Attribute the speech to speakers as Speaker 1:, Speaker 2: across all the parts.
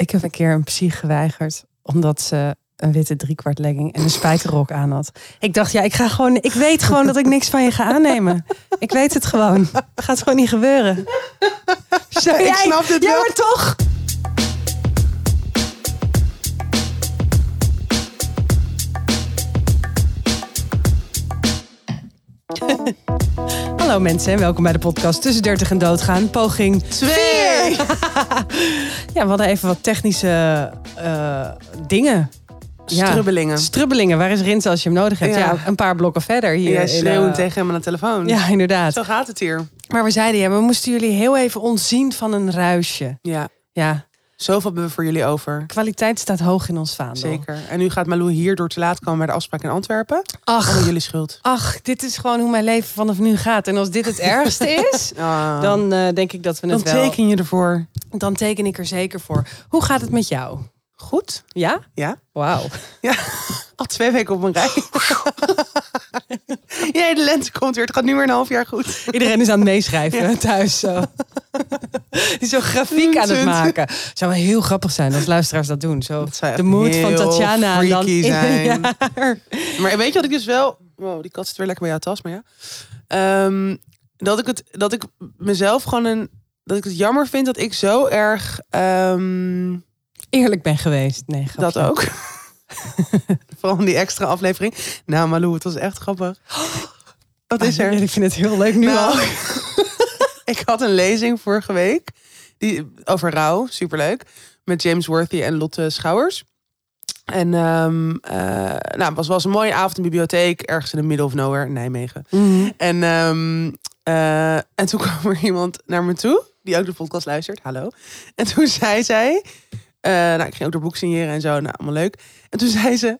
Speaker 1: Ik heb een keer een psych geweigerd. Omdat ze een witte driekwart legging en een spijkerrok aan had. Ik dacht, ja, ik ga gewoon. Ik weet gewoon dat ik niks van je ga aannemen. Ik weet het gewoon. Het gaat gewoon niet gebeuren.
Speaker 2: Ja, ik snap dit
Speaker 1: ja,
Speaker 2: wel.
Speaker 1: maar toch. Hallo mensen en welkom bij de podcast Tussen 30 en Doodgaan. Poging
Speaker 2: Twee!
Speaker 1: Ja, we hadden even wat technische eh, dingen. Ja.
Speaker 2: Strubbelingen.
Speaker 1: Strubbelingen. Waar is Rins als je hem nodig hebt? Ja,
Speaker 2: Ja.
Speaker 1: een paar blokken verder. Hier
Speaker 2: Jij
Speaker 1: in,
Speaker 2: schreeuwend
Speaker 1: eh,
Speaker 2: tegen hem aan de telefoon.
Speaker 1: Ja, inderdaad.
Speaker 2: Zo gaat het hier.
Speaker 1: Maar we zeiden, ja, we moesten jullie heel even ontzien van een ruisje.
Speaker 2: Ja,
Speaker 1: Ja,
Speaker 2: zoveel hebben we voor jullie over.
Speaker 1: kwaliteit staat hoog in ons vaandel.
Speaker 2: Zeker. En nu gaat Malou hier door te laat komen bij de afspraak in Antwerpen.
Speaker 1: Ach,
Speaker 2: Allemaal jullie schuld.
Speaker 1: ach, dit is gewoon hoe mijn leven vanaf nu gaat. En als dit het ergste is,
Speaker 2: Ah.
Speaker 1: dan eh, denk ik dat we
Speaker 2: Dan
Speaker 1: het wel...
Speaker 2: teken je ervoor.
Speaker 1: Dan teken ik er zeker voor. Hoe gaat het met jou?
Speaker 2: Goed?
Speaker 1: Ja?
Speaker 2: Ja?
Speaker 1: Wauw.
Speaker 2: Ja. Al twee weken op een rij. ja, de lente komt weer. Het gaat nu weer een half jaar goed.
Speaker 1: Iedereen is aan het meeschrijven thuis. Zo. Is zo grafiek aan het maken. Zou wel heel grappig zijn als luisteraars dat doen. Zo
Speaker 2: Dat
Speaker 1: de moed van Tatjana en dan
Speaker 2: freaky
Speaker 1: in een
Speaker 2: zijn.
Speaker 1: jaar.
Speaker 2: Maar weet je wat ik dus wel... Wow, die kat zit weer lekker bij jouw tas, maar ja. Ehm, dat, ik het, dat ik mezelf gewoon een... Dat ik het jammer vind dat ik zo erg... ehm,
Speaker 1: Eerlijk ben geweest. Nee,
Speaker 2: dat ook. Vooral die extra aflevering. Nou, Malou, het was echt grappig. Wat is er?
Speaker 1: ik vind het heel leuk nu
Speaker 2: Nou,
Speaker 1: al.
Speaker 2: ik had een lezing vorige week die, over rouw, superleuk, met James Worthy en Lotte Schouwers. En ehm, eh, nou, het was, was een mooie avond in de bibliotheek, ergens in de middle of nowhere, in Nijmegen.
Speaker 1: Mhm.
Speaker 2: En, ehm, eh, en toen kwam er iemand naar me toe, die ook de podcast luistert. Hallo. En toen zei zij, eh, nou, ik ging ook door boek signeren en zo, nou, allemaal leuk. En toen zei ze,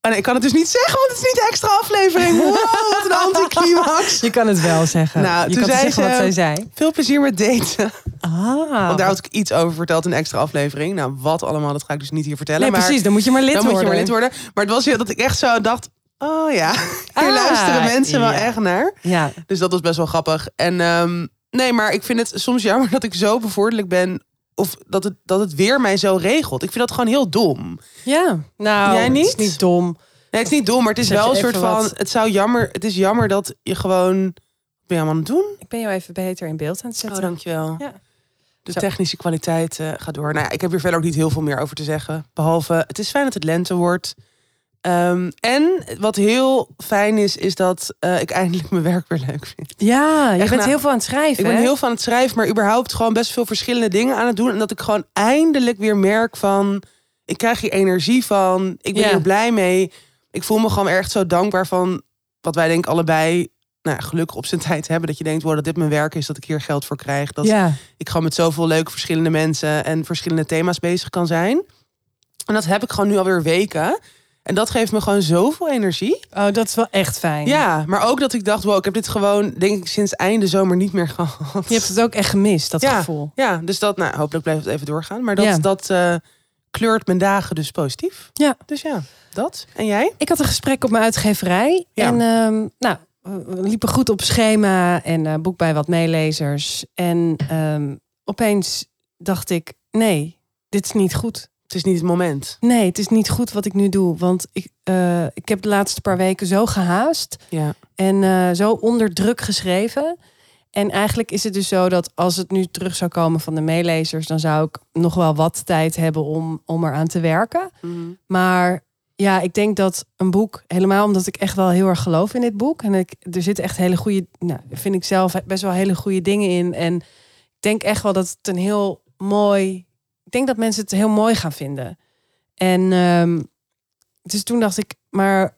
Speaker 2: oh nee, ik kan het dus niet zeggen, want het is niet de extra aflevering. Wow, wat een anticlimax.
Speaker 1: Je kan het wel zeggen.
Speaker 2: Nou,
Speaker 1: je
Speaker 2: toen
Speaker 1: kan
Speaker 2: zei
Speaker 1: zeggen wat
Speaker 2: ze-
Speaker 1: zij zei.
Speaker 2: Veel plezier met daten.
Speaker 1: Ah.
Speaker 2: Want daar had ik iets over verteld in een extra aflevering. Nou, wat allemaal, dat ga ik dus niet hier vertellen.
Speaker 1: nee,
Speaker 2: maar
Speaker 1: precies. Dan moet je maar lid
Speaker 2: dan moet
Speaker 1: worden.
Speaker 2: je maar lid worden. Maar het was heel dat ik echt zo dacht... Oh ja, hier
Speaker 1: Ah,
Speaker 2: luisteren mensen wel echt naar.
Speaker 1: Ja.
Speaker 2: Dus dat was best wel grappig. En ehm, nee, maar ik vind het soms jammer dat ik zo bevorderlijk ben... of dat het, dat het weer mij zo regelt. Ik vind dat gewoon heel dom.
Speaker 1: Ja. Nou,
Speaker 2: Jij
Speaker 1: het
Speaker 2: niet?
Speaker 1: is niet dom.
Speaker 2: Nee, het is niet dom, maar het is wel een soort van...
Speaker 1: wat.
Speaker 2: Het zou jammer... Het is jammer dat je gewoon... Wat ben je allemaal aan het doen?
Speaker 1: Ik ben jou even beter in beeld aan het zetten.
Speaker 2: Oh, dankjewel.
Speaker 1: Ja.
Speaker 2: De
Speaker 1: Zo.
Speaker 2: technische kwaliteit eh, gaat door. Nou ja, ik heb hier verder ook niet heel veel meer over te zeggen. Behalve, het is fijn dat het lente wordt. Ehm, en wat heel fijn is, is dat eh, ik eindelijk mijn werk weer leuk vind.
Speaker 1: Ja, je
Speaker 2: Echt,
Speaker 1: bent
Speaker 2: nou,
Speaker 1: heel veel aan het schrijven.
Speaker 2: Ik ben heel van het schrijven, maar überhaupt gewoon best veel verschillende dingen aan het doen. En dat ik gewoon eindelijk weer merk van, ik krijg hier energie van. Ik ben
Speaker 1: Ja.
Speaker 2: hier blij mee. Ik voel me gewoon echt zo dankbaar van wat wij denk ik allebei nou, gelukkig op zijn tijd hebben. Dat je denkt, wow, dat dit mijn werk is, dat ik hier geld voor krijg. Dat
Speaker 1: Ja.
Speaker 2: ik gewoon met zoveel leuke verschillende mensen en verschillende thema's bezig kan zijn. En dat heb ik gewoon nu alweer weken. En dat geeft me gewoon zoveel energie.
Speaker 1: Oh, dat is wel echt fijn.
Speaker 2: Ja, maar ook dat ik dacht, wow, ik heb dit gewoon, denk ik, sinds einde zomer niet meer gehad.
Speaker 1: Je hebt het ook echt gemist, dat
Speaker 2: Ja.
Speaker 1: gevoel.
Speaker 2: Ja, dus dat, nou, hopelijk blijft het even doorgaan. Maar dat,
Speaker 1: Ja.
Speaker 2: dat eh, kleurt mijn dagen dus positief.
Speaker 1: Ja.
Speaker 2: Dus ja, dat. En jij?
Speaker 1: Ik had een gesprek op mijn uitgeverij.
Speaker 2: Ja.
Speaker 1: En ehm, nou, we liepen goed op schema en eh, boek bij wat meelezers. En ehm, opeens dacht ik, nee, dit is niet goed.
Speaker 2: Het is niet het moment.
Speaker 1: Nee, het is niet goed wat ik nu doe. Want ik, eh, ik heb de laatste paar weken zo gehaast.
Speaker 2: Ja.
Speaker 1: En eh, zo onder druk geschreven. En eigenlijk is het dus zo dat als het nu terug zou komen van de meelezers, dan zou ik nog wel wat tijd hebben om, om eraan te werken. Maar ja, ik denk dat een boek, helemaal omdat ik echt wel heel erg geloof in dit boek. En ik, er zitten echt hele goede, nou, vind ik zelf best wel hele goede dingen in. En ik denk echt wel dat het een heel mooi. Ik denk dat mensen het heel mooi gaan vinden. En ehm, dus toen dacht ik, maar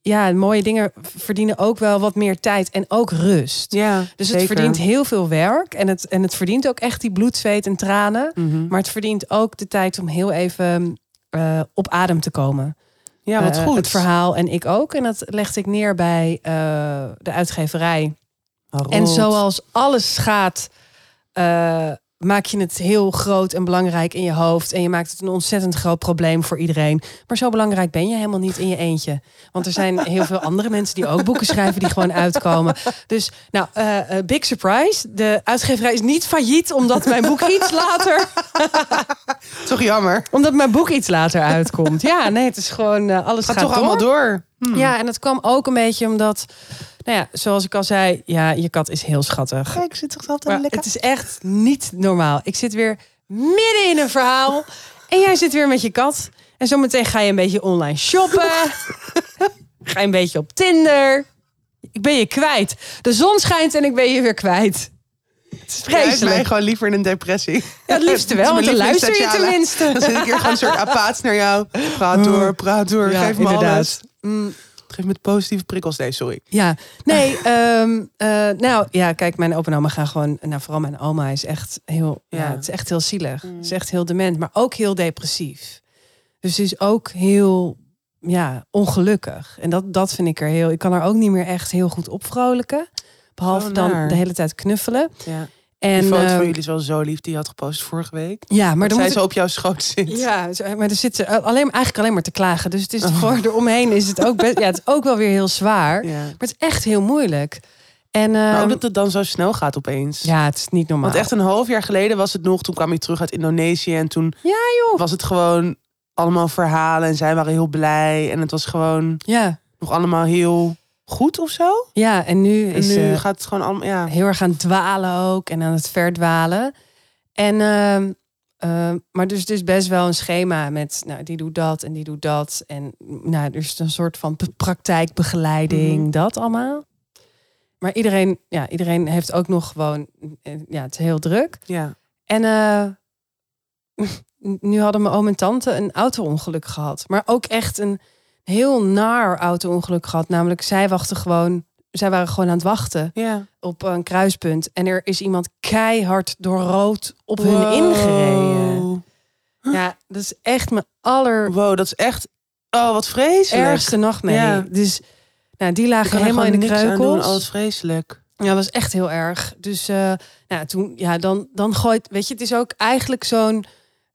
Speaker 1: ja, mooie dingen verdienen ook wel wat meer tijd en ook rust.
Speaker 2: Ja,
Speaker 1: Dus het
Speaker 2: zeker.
Speaker 1: verdient heel veel werk en het, en het verdient ook echt die bloed, zweet en tranen.
Speaker 2: Mhm.
Speaker 1: Maar het verdient ook de tijd om heel even eh, op adem te komen.
Speaker 2: Ja, wat
Speaker 1: Eh,
Speaker 2: goed.
Speaker 1: Het verhaal en ik ook. En dat legde ik neer bij eh, de uitgeverij. En zoals alles gaat, maak je het heel groot en belangrijk in je hoofd. En je maakt het een ontzettend groot probleem voor iedereen. Maar zo belangrijk ben je helemaal niet in je eentje. Want er zijn heel veel andere mensen die ook boeken schrijven die gewoon uitkomen. Dus, nou, eh, eh, big surprise. De uitgeverij is niet failliet, omdat mijn boek iets later
Speaker 2: Toch jammer.
Speaker 1: Omdat mijn boek iets later uitkomt. Ja, nee, het is gewoon eh, alles
Speaker 2: Gaat,
Speaker 1: gaat,
Speaker 2: toch
Speaker 1: door.
Speaker 2: allemaal door.
Speaker 1: Ja, en het kwam ook een beetje omdat, nou ja, zoals ik al zei, ja, je kat is heel schattig.
Speaker 2: Kijk, zit toch altijd lekker.
Speaker 1: het is echt niet normaal. Ik zit weer midden in een verhaal en jij zit weer met je kat. En zometeen ga je een beetje online shoppen. ga je een beetje op Tinder. Ik ben je kwijt. De zon schijnt en ik ben je weer kwijt. Het
Speaker 2: mij gewoon liever in een depressie.
Speaker 1: Ja, het liefste wel, want dan luister je tenminste.
Speaker 2: Dan zit ik hier gewoon een soort apaats naar jou. Praat door, praat door.
Speaker 1: Ja,
Speaker 2: geef me
Speaker 1: inderdaad.
Speaker 2: alles. Mm, geef me positieve prikkels. Nee, sorry.
Speaker 1: Ja, nee, ehm, eh, nou ja, kijk, mijn opa en oma gaan gewoon, nou vooral mijn oma is echt heel, ja,
Speaker 2: Ja.
Speaker 1: het is echt heel zielig. Het is echt heel dement, maar ook heel depressief. Dus ze is ook heel, ja, ongelukkig. En dat, dat vind ik er heel, ik kan haar ook niet meer echt heel goed opvrolijken. Behalve
Speaker 2: Oh,
Speaker 1: dan de hele tijd knuffelen.
Speaker 2: Ja.
Speaker 1: En,
Speaker 2: die foto
Speaker 1: ehm,
Speaker 2: van jullie is wel zo lief. Die je had gepost vorige week.
Speaker 1: ja, maar
Speaker 2: Maar
Speaker 1: dan
Speaker 2: zij
Speaker 1: moet
Speaker 2: zo op jouw schoot zit.
Speaker 1: ik- ja, maar er zit ze alleen, eigenlijk alleen maar te klagen. Dus het is
Speaker 2: Oh.
Speaker 1: voor eromheen is het ook best, ja, het is ook wel weer heel zwaar.
Speaker 2: Ja.
Speaker 1: Maar het is echt heel moeilijk. En
Speaker 2: Maar ook
Speaker 1: ehm,
Speaker 2: dat het dan zo snel gaat opeens.
Speaker 1: ja, het is niet normaal.
Speaker 2: Want echt een half jaar geleden was het nog. Toen kwam je terug uit Indonesië. En toen
Speaker 1: Ja, joh.
Speaker 2: was het gewoon allemaal verhalen. En zij waren heel blij. En het was gewoon
Speaker 1: Ja,
Speaker 2: nog allemaal heel goed of zo.
Speaker 1: ja en nu
Speaker 2: En
Speaker 1: is
Speaker 2: nu
Speaker 1: ze
Speaker 2: gaat het gewoon allemaal... Ja.
Speaker 1: heel erg aan het dwalen ook en aan het verdwalen. En, ehm, ehm, maar dus, dus best wel een schema met, nou, die doet dat en die doet dat. En nou, is een soort van praktijkbegeleiding,
Speaker 2: Mhm.
Speaker 1: dat allemaal. Maar iedereen, ja, iedereen heeft ook nog gewoon, eh, ja, het is heel druk.
Speaker 2: ja.
Speaker 1: En eh, nu hadden mijn oom en tante een auto-ongeluk gehad. Maar ook echt een heel naar auto-ongeluk gehad. Namelijk, zij wachten gewoon, zij waren gewoon aan het wachten
Speaker 2: Ja.
Speaker 1: op een kruispunt. En er is iemand keihard door rood op hun ingereden. Ja, dat is echt mijn allerergste
Speaker 2: Wow, dat is echt... Oh, wat vreselijk.
Speaker 1: nachtmerrie.
Speaker 2: Ja.
Speaker 1: Dus nou, die lagen helemaal in de kreukels.
Speaker 2: Oh, wat vreselijk.
Speaker 1: Ja, dat was echt heel erg. Dus eh, nou, toen, ja, dan, dan gooit, weet je, het is ook eigenlijk zo'n,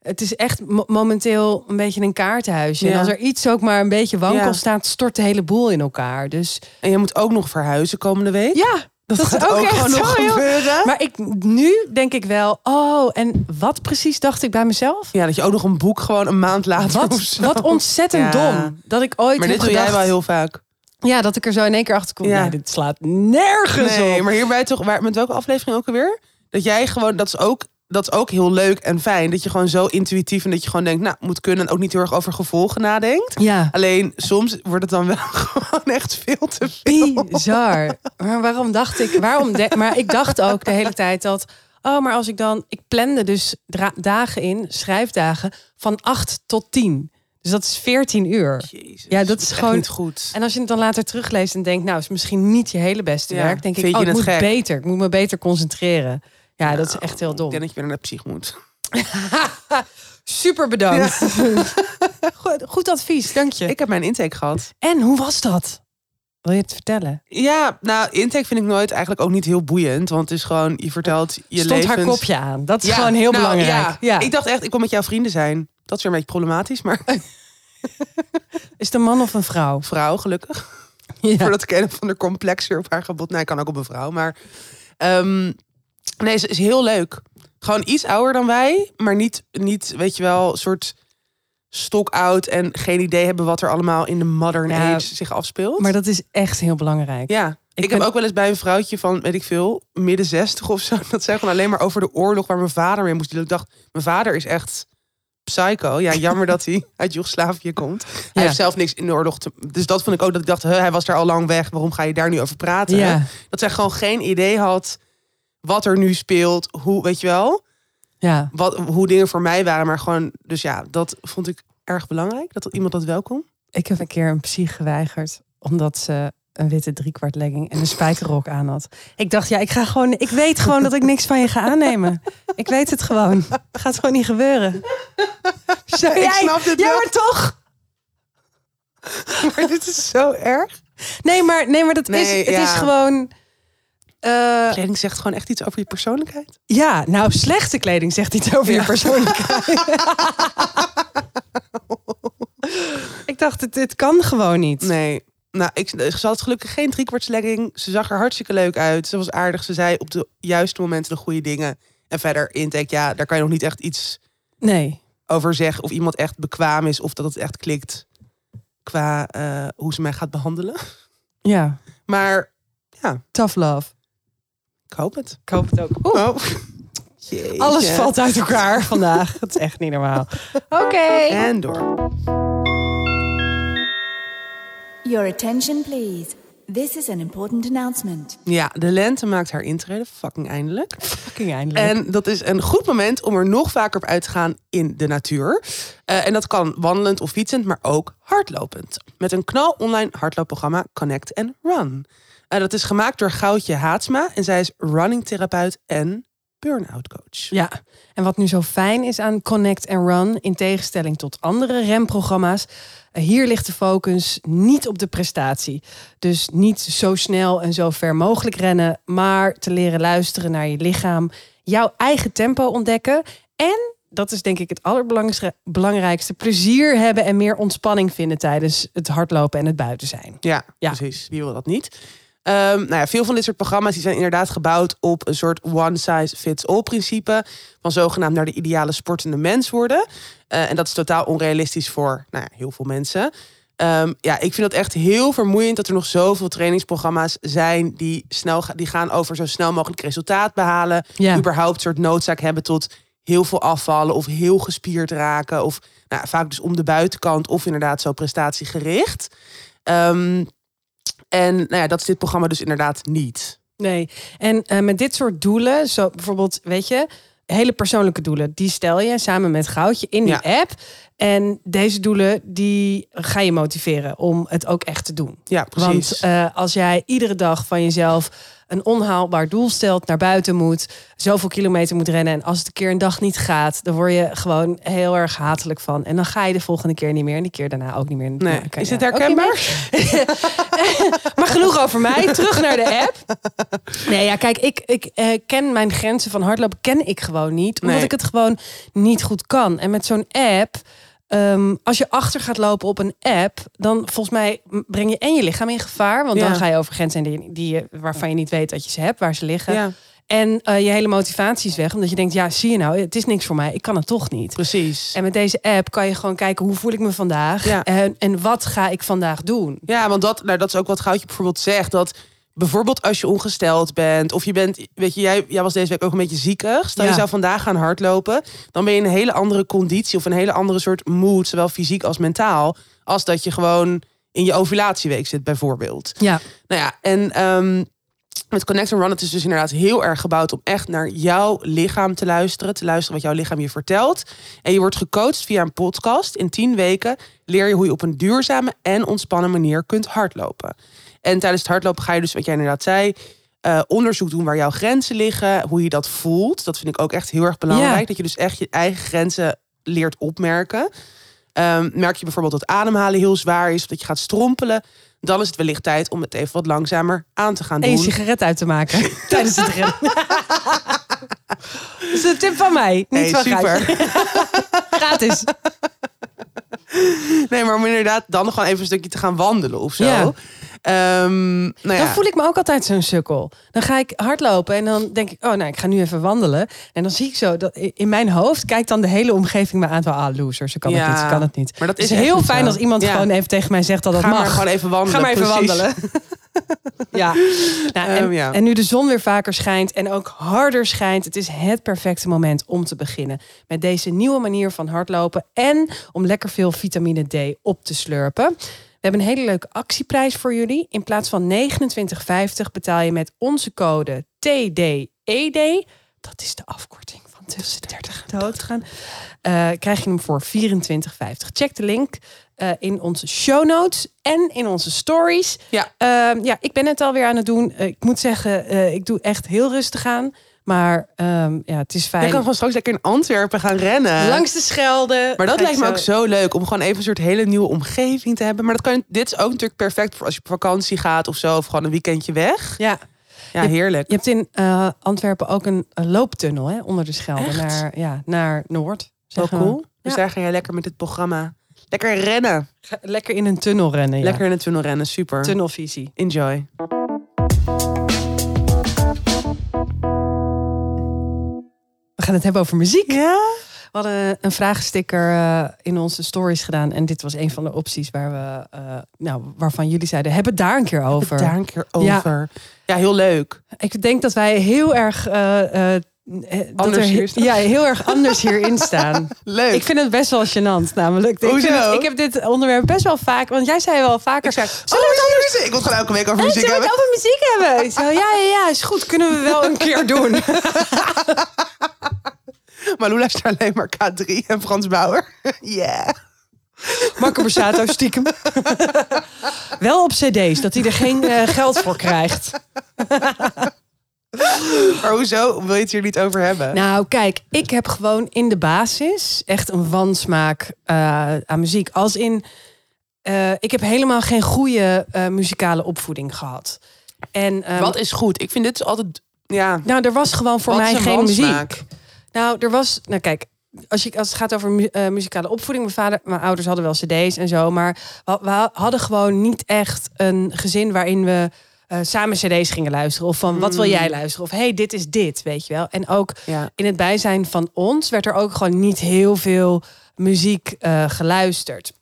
Speaker 1: het is echt mo- momenteel een beetje een kaartenhuisje. En als er iets ook maar een beetje wankel
Speaker 2: Ja.
Speaker 1: staat, stort de hele boel in elkaar. Dus
Speaker 2: En je moet ook nog verhuizen komende week.
Speaker 1: ja, dat,
Speaker 2: gaat
Speaker 1: is ook, echt
Speaker 2: gewoon nog
Speaker 1: heel-
Speaker 2: gebeuren.
Speaker 1: Maar ik, nu denk ik wel, oh, en wat precies dacht ik bij mezelf?
Speaker 2: Ja, dat je ook nog een boek gewoon een maand later
Speaker 1: Wat, wat ontzettend
Speaker 2: Ja.
Speaker 1: dom. Dat ik ooit
Speaker 2: Maar dit doe jij wel heel vaak.
Speaker 1: Ja, dat ik er zo in één keer achter kom.
Speaker 2: Ja.
Speaker 1: Nee, dit slaat nergens
Speaker 2: Nee,
Speaker 1: op.
Speaker 2: maar hierbij toch, waar, met welke aflevering ook alweer? Dat jij gewoon, dat is ook, dat is ook heel leuk en fijn. Dat je gewoon zo intuïtief en dat je gewoon denkt, nou, moet kunnen. En ook niet heel erg over gevolgen nadenkt.
Speaker 1: Ja,
Speaker 2: Alleen soms wordt het dan wel gewoon echt veel te veel.
Speaker 1: bizar. Maar waarom dacht ik, waarom de- maar ik dacht ook de hele tijd dat, oh, maar als ik dan, ik plande dus dagen in, schrijfdagen, van 8 tot 10. Dus dat is 14 uur.
Speaker 2: Jezus,
Speaker 1: Ja, dat is gewoon-
Speaker 2: niet goed.
Speaker 1: En als je het dan later terugleest en denkt, nou, is misschien niet je hele beste
Speaker 2: Ja,
Speaker 1: werk, denk ik, oh, ik
Speaker 2: het
Speaker 1: moet
Speaker 2: gek?
Speaker 1: beter, ik moet me beter concentreren. Ja, dat is echt heel
Speaker 2: Ik
Speaker 1: dom.
Speaker 2: denk dat je weer naar de psych moet.
Speaker 1: Super bedankt. goed, goed advies, dank je.
Speaker 2: Ik heb mijn intake gehad.
Speaker 1: En hoe was dat? Wil je het vertellen?
Speaker 2: Ja, nou, intake vind ik nooit eigenlijk ook niet heel boeiend. Want het is gewoon, je vertelt je
Speaker 1: Stond
Speaker 2: levens...
Speaker 1: haar kopje aan. Dat is
Speaker 2: Ja,
Speaker 1: gewoon heel
Speaker 2: nou,
Speaker 1: belangrijk.
Speaker 2: Ja.
Speaker 1: Ja.
Speaker 2: Ik dacht echt, ik wil met jouw vrienden zijn. Dat is weer een beetje problematisch, maar
Speaker 1: Is het een man of een vrouw?
Speaker 2: vrouw gelukkig.
Speaker 1: Ja.
Speaker 2: Voordat ik een of ander complexer op haar gebod. Nee, kan ook op een vrouw. Maar ehm, nee, ze is heel leuk. Gewoon iets ouder dan wij, maar niet, niet weet je wel, soort stokoud en geen idee hebben wat er allemaal in de modern
Speaker 1: Ja,
Speaker 2: age zich afspeelt.
Speaker 1: Maar dat is echt heel belangrijk.
Speaker 2: ja, ik,
Speaker 1: Ik
Speaker 2: heb
Speaker 1: ben-
Speaker 2: ook wel eens bij een vrouwtje van, weet ik veel, midden zestig of zo. Dat zij gewoon alleen maar over de oorlog waar mijn vader mee moest. Ik dacht, mijn vader is echt psycho. Ja, jammer dat hij uit Joegoslavië komt. Hij
Speaker 1: Ja.
Speaker 2: heeft zelf niks in de oorlog te... Dus dat vond ik ook dat ik dacht, hij was daar al lang weg. Waarom ga je daar nu over praten?
Speaker 1: Ja.
Speaker 2: Dat zij gewoon geen idee had wat er nu speelt. Hoe, weet je wel,
Speaker 1: ja.
Speaker 2: wat, hoe dingen voor mij waren. Maar gewoon, dus ja, dat vond ik erg belangrijk. Dat iemand dat welkom.
Speaker 1: Ik heb een keer een psych geweigerd. Omdat ze een witte driekwart legging en een spijkerrok aan had. Ik dacht, ja, ik ga gewoon. Ik weet gewoon dat ik niks van je ga aannemen. Ik weet het gewoon. Het gaat gewoon niet gebeuren. Zo,
Speaker 2: Ik snap dit
Speaker 1: ja,
Speaker 2: wel.
Speaker 1: maar toch.
Speaker 2: Maar dit is zo erg.
Speaker 1: Nee, maar, nee, maar dat is,
Speaker 2: Nee,
Speaker 1: het
Speaker 2: ja.
Speaker 1: is gewoon. Eh,
Speaker 2: Kleding zegt gewoon echt iets over je persoonlijkheid.
Speaker 1: ja, nou, slechte kleding zegt iets over
Speaker 2: Ja.
Speaker 1: je persoonlijkheid. ik dacht, het, het kan gewoon niet.
Speaker 2: Nee. Nou, ik, ze had gelukkig geen driekwartslegging. Ze zag er hartstikke leuk uit. Ze was aardig. Ze zei op de juiste momenten de goede dingen. En verder, intake, ja, daar kan je nog niet echt iets
Speaker 1: Nee.
Speaker 2: over zeg of iemand echt bekwaam is of dat het echt klikt qua eh, hoe ze mij gaat behandelen.
Speaker 1: Ja,
Speaker 2: Maar
Speaker 1: tough love.
Speaker 2: Ik hoop het.
Speaker 1: Ik hoop het ook. Oeh,
Speaker 2: Oh. Jeetje.
Speaker 1: alles valt uit elkaar vandaag. Het is echt niet normaal. Oké.
Speaker 2: En door.
Speaker 3: Your attention, please. This is an important announcement.
Speaker 2: Ja, de lente maakt haar intrede. Fucking eindelijk.
Speaker 1: Fucking eindelijk.
Speaker 2: En dat is een goed moment om er nog vaker op uit te gaan in de natuur. Eh, en dat kan wandelend of fietsend, maar ook hardlopend. Met een knal online hardloopprogramma Connect and Run. Eh, dat is gemaakt door Goudje Haatsma. En zij is running therapeut en burn-out coach.
Speaker 1: Ja, en wat nu zo fijn is aan Connect and Run, in tegenstelling tot andere remprogramma's, eh, hier ligt de focus niet op de prestatie. Dus niet zo snel en zo ver mogelijk rennen, maar te leren luisteren naar je lichaam, jouw eigen tempo ontdekken en dat is denk ik het allerbelangrijkste. Plezier hebben en meer ontspanning vinden tijdens het hardlopen en het buiten zijn.
Speaker 2: Ja,
Speaker 1: Ja.
Speaker 2: precies. Wie wil dat niet? Ehm, nou ja, veel van dit soort programma's die zijn inderdaad gebouwd op een soort one size fits all principe. Van zogenaamd naar de ideale sportende mens worden. Eh, en dat is totaal onrealistisch voor nou ja, heel veel mensen. Ehm, ja, ik vind dat echt heel vermoeiend dat er nog zoveel trainingsprogramma's zijn die, snel ga- die gaan over zo snel mogelijk resultaat behalen.
Speaker 1: Ja.
Speaker 2: Überhaupt een soort noodzaak hebben tot heel veel afvallen of heel gespierd raken. Of nou, vaak dus om de buitenkant of inderdaad zo prestatiegericht. Ehm, en nou ja, dat is dit programma dus inderdaad niet.
Speaker 1: Nee, en eh, met dit soort doelen, zo bijvoorbeeld, weet je, hele persoonlijke doelen, die stel je samen met Goudje in die
Speaker 2: Ja.
Speaker 1: app. En deze doelen, die ga je motiveren om het ook echt te doen.
Speaker 2: Ja,
Speaker 1: Want
Speaker 2: precies.
Speaker 1: eh, als jij iedere dag van jezelf een onhaalbaar doel stelt, naar buiten moet, zoveel kilometer moet rennen. En als het een keer een dag niet gaat, dan word je gewoon heel erg hatelijk van. En dan ga je de volgende keer niet meer en die keer daarna ook niet meer.
Speaker 2: nee. Is het herkenbaar?
Speaker 1: Maar genoeg over mij. Terug naar de app. Nee, ja, kijk, ik, ik eh, ken mijn grenzen van hardlopen ken ik gewoon niet. Omdat
Speaker 2: Nee.
Speaker 1: ik het gewoon niet goed kan. En met zo'n app, ehm, als je achter gaat lopen op een app, dan volgens mij breng je en je lichaam in gevaar. Want
Speaker 2: Ja.
Speaker 1: dan ga je over grenzen die, die je, waarvan je niet weet dat je ze hebt, waar ze liggen.
Speaker 2: Ja,
Speaker 1: En eh, je hele motivatie is weg. Omdat je denkt, ja, zie je nou, het is niks voor mij. Ik kan het toch niet.
Speaker 2: precies.
Speaker 1: En met deze app kan je gewoon kijken, hoe voel ik me vandaag?
Speaker 2: Ja.
Speaker 1: En, en wat ga ik vandaag doen?
Speaker 2: Ja, want dat, nou, dat is ook wat Goudje bijvoorbeeld zegt. Dat bijvoorbeeld als je ongesteld bent of je bent, weet je, jij, jij was deze week ook een beetje ziekig. Stel je zou vandaag gaan hardlopen, dan ben je in een hele andere conditie of een hele andere soort mood, zowel fysiek als mentaal, als dat je gewoon in je ovulatieweek zit bijvoorbeeld.
Speaker 1: Ja.
Speaker 2: Nou ja, en ehm, met Connect and Run, het is dus inderdaad heel erg gebouwd om echt naar jouw lichaam te luisteren. Te luisteren wat jouw lichaam je vertelt. En je wordt gecoacht via een podcast. In tien weken leer je hoe je op een duurzame en ontspannen manier kunt hardlopen. En tijdens het hardlopen ga je dus, wat jij inderdaad zei, eh, onderzoek doen waar jouw grenzen liggen. Hoe je dat voelt. Dat vind ik ook echt heel erg belangrijk.
Speaker 1: Ja.
Speaker 2: Dat je dus echt je eigen grenzen leert opmerken. Ehm, merk je bijvoorbeeld dat ademhalen heel zwaar is, of dat je gaat strompelen, dan is het wellicht tijd om het even wat langzamer aan te gaan
Speaker 1: En je
Speaker 2: doen.
Speaker 1: sigaret uit te maken tijdens het rennen. Dat is een tip van mij, niet
Speaker 2: Nee,
Speaker 1: van
Speaker 2: super.
Speaker 1: Gratis.
Speaker 2: Nee, maar om inderdaad dan gewoon even een stukje te gaan wandelen of zo.
Speaker 1: Ja.
Speaker 2: Ehm, nou ja.
Speaker 1: Dan voel ik me ook altijd zo'n sukkel. Dan ga ik hardlopen en dan denk ik, oh nou, ik ga nu even wandelen. En dan zie ik zo, dat in mijn hoofd kijkt dan de hele omgeving me aan. Van, ah, loser, ze kan
Speaker 2: Ja,
Speaker 1: het niet, ze kan het niet.
Speaker 2: maar dat is
Speaker 1: heel fijn
Speaker 2: zo.
Speaker 1: als iemand gewoon even tegen mij zegt dat dat
Speaker 2: Ga
Speaker 1: mag.
Speaker 2: maar gewoon even wandelen.
Speaker 1: Ga maar even
Speaker 2: precies.
Speaker 1: wandelen. ja. Nou, en,
Speaker 2: Ehm, ja.
Speaker 1: en nu de zon weer vaker schijnt en ook harder schijnt, het is het perfecte moment om te beginnen met deze nieuwe manier van hardlopen en om lekker veel vitamine D op te slurpen. We hebben een hele leuke actieprijs voor jullie. In plaats van 29,50 betaal je met onze code TDED. Dat is de afkorting van tussen 30 en dood gaan. Eh, krijg je hem voor 24,50. Check de link eh, in onze show notes en in onze stories.
Speaker 2: Ja.
Speaker 1: Ehm, ja, ik ben het alweer aan het doen. Eh, ik moet zeggen, eh, ik doe echt heel rustig aan. Maar ehm, ja, het is
Speaker 2: Je
Speaker 1: fijn.
Speaker 2: kan gewoon straks lekker in Antwerpen gaan rennen.
Speaker 1: Langs de Schelde.
Speaker 2: Maar dat lijkt me ook zo leuk om gewoon even een soort hele nieuwe omgeving te hebben. Maar dat kan, dit is ook natuurlijk perfect voor als je op vakantie gaat of zo. Of gewoon een weekendje weg.
Speaker 1: Ja,
Speaker 2: Ja,
Speaker 1: Je-
Speaker 2: heerlijk.
Speaker 1: je hebt in eh, Antwerpen ook een, een looptunnel hè, onder de Schelde
Speaker 2: Echt?
Speaker 1: naar, ja, naar Noord.
Speaker 2: Zo cool. Dus daar ga jij lekker met dit programma. Lekker rennen.
Speaker 1: Lekker in een tunnel rennen. Ja.
Speaker 2: Lekker in de tunnel rennen. Super.
Speaker 1: tunnelvisie.
Speaker 2: Enjoy.
Speaker 1: We gaan het hebben over muziek.
Speaker 2: Ja?
Speaker 1: hadden een vraagsticker eh, in onze stories gedaan. En dit was een van de opties waar we, eh, nou, waarvan jullie zeiden, heb het daar een keer over.
Speaker 2: Daar een keer over. Ja, heel leuk.
Speaker 1: Ik denk dat wij heel erg... eh, dat
Speaker 2: Anders
Speaker 1: er-
Speaker 2: hier staan.
Speaker 1: Ja, heel erg anders hierin staan.
Speaker 2: Leuk.
Speaker 1: Ik vind het best wel gênant, namelijk. Ik, het- ik heb dit onderwerp best wel vaak, want jij zei wel vaker.
Speaker 2: Ik zei,
Speaker 1: Zullen we het?
Speaker 2: Ik wil gewoon elke week over muziek
Speaker 1: we
Speaker 2: hebben.
Speaker 1: het over muziek hebben? Ik ja, ja, ja, is goed. Kunnen we wel een keer doen.
Speaker 2: Maar Lula luistert alleen maar K3 en Frans Bauer. Yeah.
Speaker 1: Marco Borsato stiekem. wel op cd's, dat hij er geen eh, geld voor krijgt.
Speaker 2: Maar hoezo wil je het hier niet over hebben?
Speaker 1: Nou, kijk, ik heb gewoon in de basis echt een wansmaak eh, aan muziek. Als in, eh, ik heb helemaal geen goede eh, muzikale opvoeding gehad. En, ehm,
Speaker 2: Wat is goed? Ik vind dit is altijd... Ja,
Speaker 1: Nou, er was gewoon voor
Speaker 2: Wat
Speaker 1: mij
Speaker 2: is een
Speaker 1: geen
Speaker 2: wansmaak?
Speaker 1: muziek. Nou, er was, nou kijk, als, je, als het gaat over mu- eh, muzikale opvoeding, mijn vader, mijn ouders hadden wel CD's en zo, maar we, hadden gewoon niet echt een gezin waarin we eh, samen CD's gingen luisteren. Of van wat wil jij luisteren? Of hey, dit is dit, weet je wel. En ook
Speaker 2: ja.
Speaker 1: in het bijzijn van ons werd er ook gewoon niet heel veel muziek eh, geluisterd.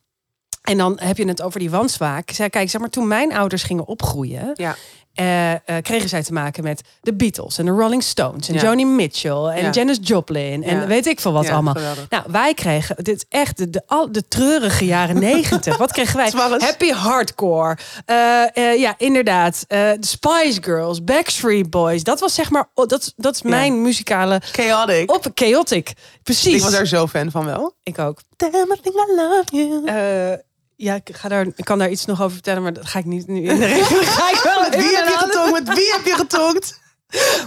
Speaker 1: En dan heb je het over die wanswaak. Zei, kijk, zeg maar, toen mijn ouders gingen opgroeien,
Speaker 2: Ja.
Speaker 1: Eh, eh, kregen zij te maken met de Beatles en de Rolling Stones en
Speaker 2: Ja.
Speaker 1: Joni Mitchell en
Speaker 2: Ja.
Speaker 1: Janis Joplin en
Speaker 2: Ja.
Speaker 1: weet ik veel wat allemaal.
Speaker 2: geweldig.
Speaker 1: Nou, wij kregen dit echt de, de, al, de treurige jaren negentig. Wat kregen wij? Happy hardcore. Eh, ja, inderdaad. De Spice Girls, Backstreet Boys. Dat was zeg maar, oh, dat, dat is mijn muzikale
Speaker 2: Chaotic.
Speaker 1: op chaotic. Precies.
Speaker 2: Ik was daar zo fan van wel.
Speaker 1: Ik ook.
Speaker 2: Damn, I think I love you.
Speaker 1: Eh, ja, ik, ga daar, ik kan daar iets nog over vertellen, maar dat ga ik niet nu in de regel. ga ik wel
Speaker 2: Met wie heb je getonkt? Met wie heb je getonkt?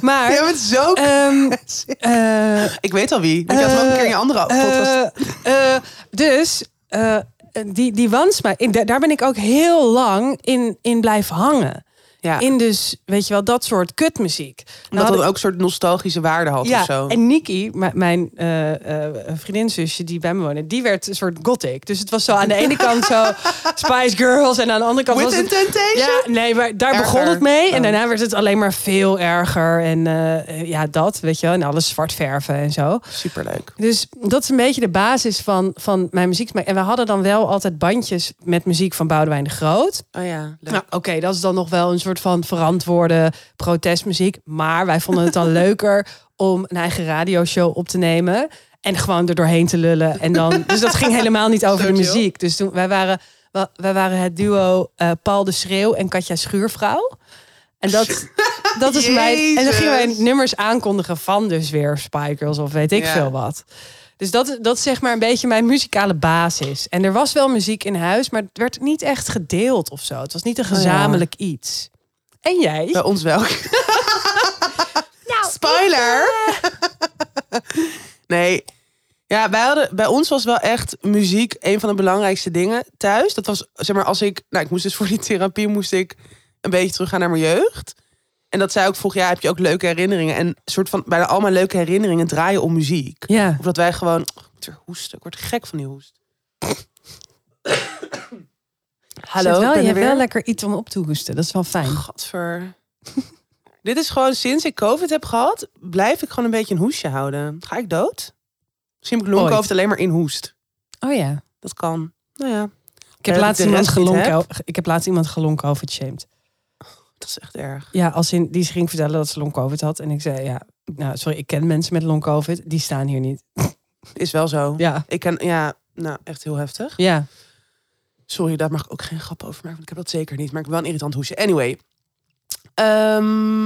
Speaker 1: Maar,
Speaker 2: Jij bent zo...
Speaker 1: ehm, eh,
Speaker 2: ik weet al wie. Ik had ook een keer in je andere podcast.
Speaker 1: eh, eh, dus eh, die, die wansma, in, daar ben ik ook heel lang in, in blijven hangen.
Speaker 2: Ja.
Speaker 1: In dus, weet je wel, dat soort kutmuziek. Nou
Speaker 2: dat
Speaker 1: ik-
Speaker 2: ook een soort nostalgische waarde had
Speaker 1: ja,
Speaker 2: of zo.
Speaker 1: en Niki, m- mijn eh eh vriendinzusje die bij me woonde, die werd een soort gothic. Dus het was zo aan de ene kant zo Spice Girls en aan de andere kant
Speaker 2: With
Speaker 1: was het...
Speaker 2: Temptation?
Speaker 1: Ja, nee, maar daar
Speaker 2: Erger.
Speaker 1: begon het mee. En
Speaker 2: Oh.
Speaker 1: daarna werd het alleen maar veel erger. En eh, ja, dat, weet je wel. En alles zwart verven en zo.
Speaker 2: Superleuk.
Speaker 1: Dus dat is een beetje de basis van, van mijn muziek. En we hadden dan wel altijd bandjes met muziek van Boudewijn de Groot.
Speaker 2: Oh ja, leuk.
Speaker 1: Nou, oké, dat is dan nog wel een soort van verantwoorde protestmuziek. Maar wij vonden het dan leuker om een eigen radioshow op te nemen. En gewoon er doorheen te lullen. En dan, dus dat ging helemaal niet over de muziek. Dus toen, wij waren, wa- wij waren het duo eh, Paul de Schreeuw en Katja Schuurvrouw. En dat, dat is mijn. En dan gingen wij nummers aankondigen van dus weer Spy Girls of weet ik
Speaker 2: Ja.
Speaker 1: veel wat. Dus dat, dat is zeg maar een beetje mijn muzikale basis. En er was wel muziek in huis, maar het werd niet echt gedeeld of zo. Het was niet een
Speaker 2: Oh ja.
Speaker 1: gezamenlijk iets. En jij?
Speaker 2: Bij ons wel.
Speaker 1: Nou,
Speaker 2: Spoiler! nee. Ja, wij hadden, bij ons was wel echt muziek een van de belangrijkste dingen thuis. Dat was, zeg maar, als ik... Nou, ik moest dus voor die therapie moest ik een beetje teruggaan naar mijn jeugd. En dat zij ook vroeg, ja, heb je ook leuke herinneringen? En een soort van, bijna al mijn leuke herinneringen draaien om muziek.
Speaker 1: Ja.
Speaker 2: Of dat wij gewoon... Oh, ik moet weer hoesten. Ik word gek van die hoest. Hallo,
Speaker 1: wel, je hebt wel lekker iets om op te hoesten. Dat is wel fijn.
Speaker 2: Gadver. Dit is gewoon sinds ik COVID heb gehad, blijf ik gewoon een beetje een hoestje houden. Ga ik dood? Misschien heb ik long
Speaker 1: Ooit.
Speaker 2: COVID alleen maar in hoest.
Speaker 1: Oh ja.
Speaker 2: Dat kan. Nou ja,
Speaker 1: Ik heb,
Speaker 2: Eh,
Speaker 1: laatst iemand gelonk, ik heb laatst iemand het shamed.
Speaker 2: dat is echt erg.
Speaker 1: Ja, als in, die ging vertellen dat ze long covid had. En ik zei, ja, nou, sorry, ik ken mensen met long covid. Die staan hier niet.
Speaker 2: Is wel zo.
Speaker 1: Ja.
Speaker 2: Ik ken, ja, nou echt heel heftig.
Speaker 1: Ja.
Speaker 2: Sorry, daar mag ik ook geen grap over maken. Want ik heb dat zeker niet. Maar ik heb wel een irritant hoesje. Anyway. Ehm,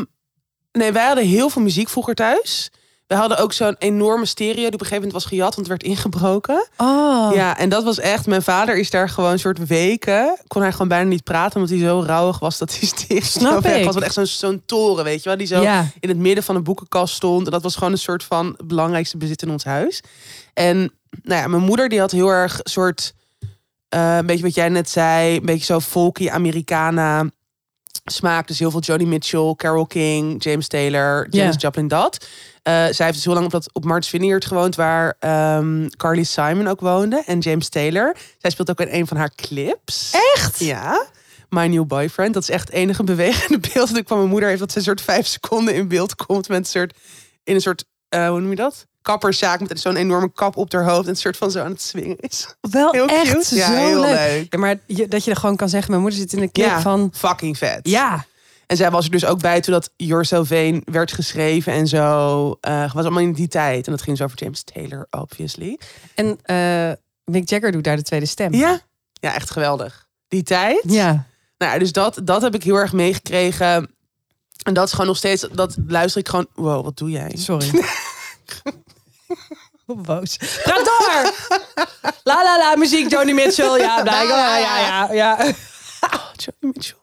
Speaker 2: nee, wij hadden heel veel muziek vroeger thuis. We hadden ook zo'n enorme stereo die op een gegeven moment was gejat, want het werd ingebroken.
Speaker 1: Oh.
Speaker 2: Ja, en dat was echt. Mijn vader is daar gewoon een soort weken. Kon hij gewoon bijna niet praten, omdat hij zo rauwig was dat hij stereo
Speaker 1: Snap ik.
Speaker 2: was. Want echt zo'n zo'n toren, weet je wel, die zo
Speaker 1: Ja.
Speaker 2: in het midden van een boekenkast stond. En dat was gewoon een soort van belangrijkste bezit in ons huis. En nou ja, mijn moeder die had heel erg soort, eh, een beetje wat jij net zei, een beetje zo folky Americana smaak. Dus heel veel Joni Mitchell, Carole King, James Taylor, Janis
Speaker 1: Ja.
Speaker 2: Joplin, dat. Eh, zij heeft dus heel lang op, dat, op Mart's Vineyard gewoond, waar ehm, Carly Simon ook woonde. En James Taylor. Zij speelt ook in een van haar clips.
Speaker 1: Echt?
Speaker 2: Ja. My New Boyfriend. Dat is echt het enige bewegende beeld dat ik van mijn moeder heeft. Dat ze een soort vijf seconden in beeld komt met een soort, in een soort, hoe noem je dat? Kapperszaak met zo'n enorme kap op haar hoofd en een soort van zo aan het swingen is.
Speaker 1: Wel
Speaker 2: Heel
Speaker 1: echt
Speaker 2: cute. Ja,
Speaker 1: zo
Speaker 2: heel
Speaker 1: leuk.
Speaker 2: leuk.
Speaker 1: Ja, maar je, dat je er gewoon kan zeggen, mijn moeder zit in de clip
Speaker 2: Ja,
Speaker 1: van...
Speaker 2: fucking vet.
Speaker 1: Ja,
Speaker 2: En zij was er dus ook bij toen dat Vain werd geschreven en zo. Eh was allemaal in die tijd. En dat ging zo over James Taylor, obviously.
Speaker 1: en eh, Mick Jagger doet daar de tweede stem.
Speaker 2: Ja, ja echt geweldig. Die tijd.
Speaker 1: Ja.
Speaker 2: Nou, ja, dus dat, dat heb ik heel erg meegekregen. En dat is gewoon nog steeds, dat luister ik gewoon. Wow, wat doe jij?
Speaker 1: Sorry. Hoe boos. Praat door! La la la, muziek, Joni Mitchell. Ja, blijkbaar. Ja, ja, ja.
Speaker 2: Joni Mitchell.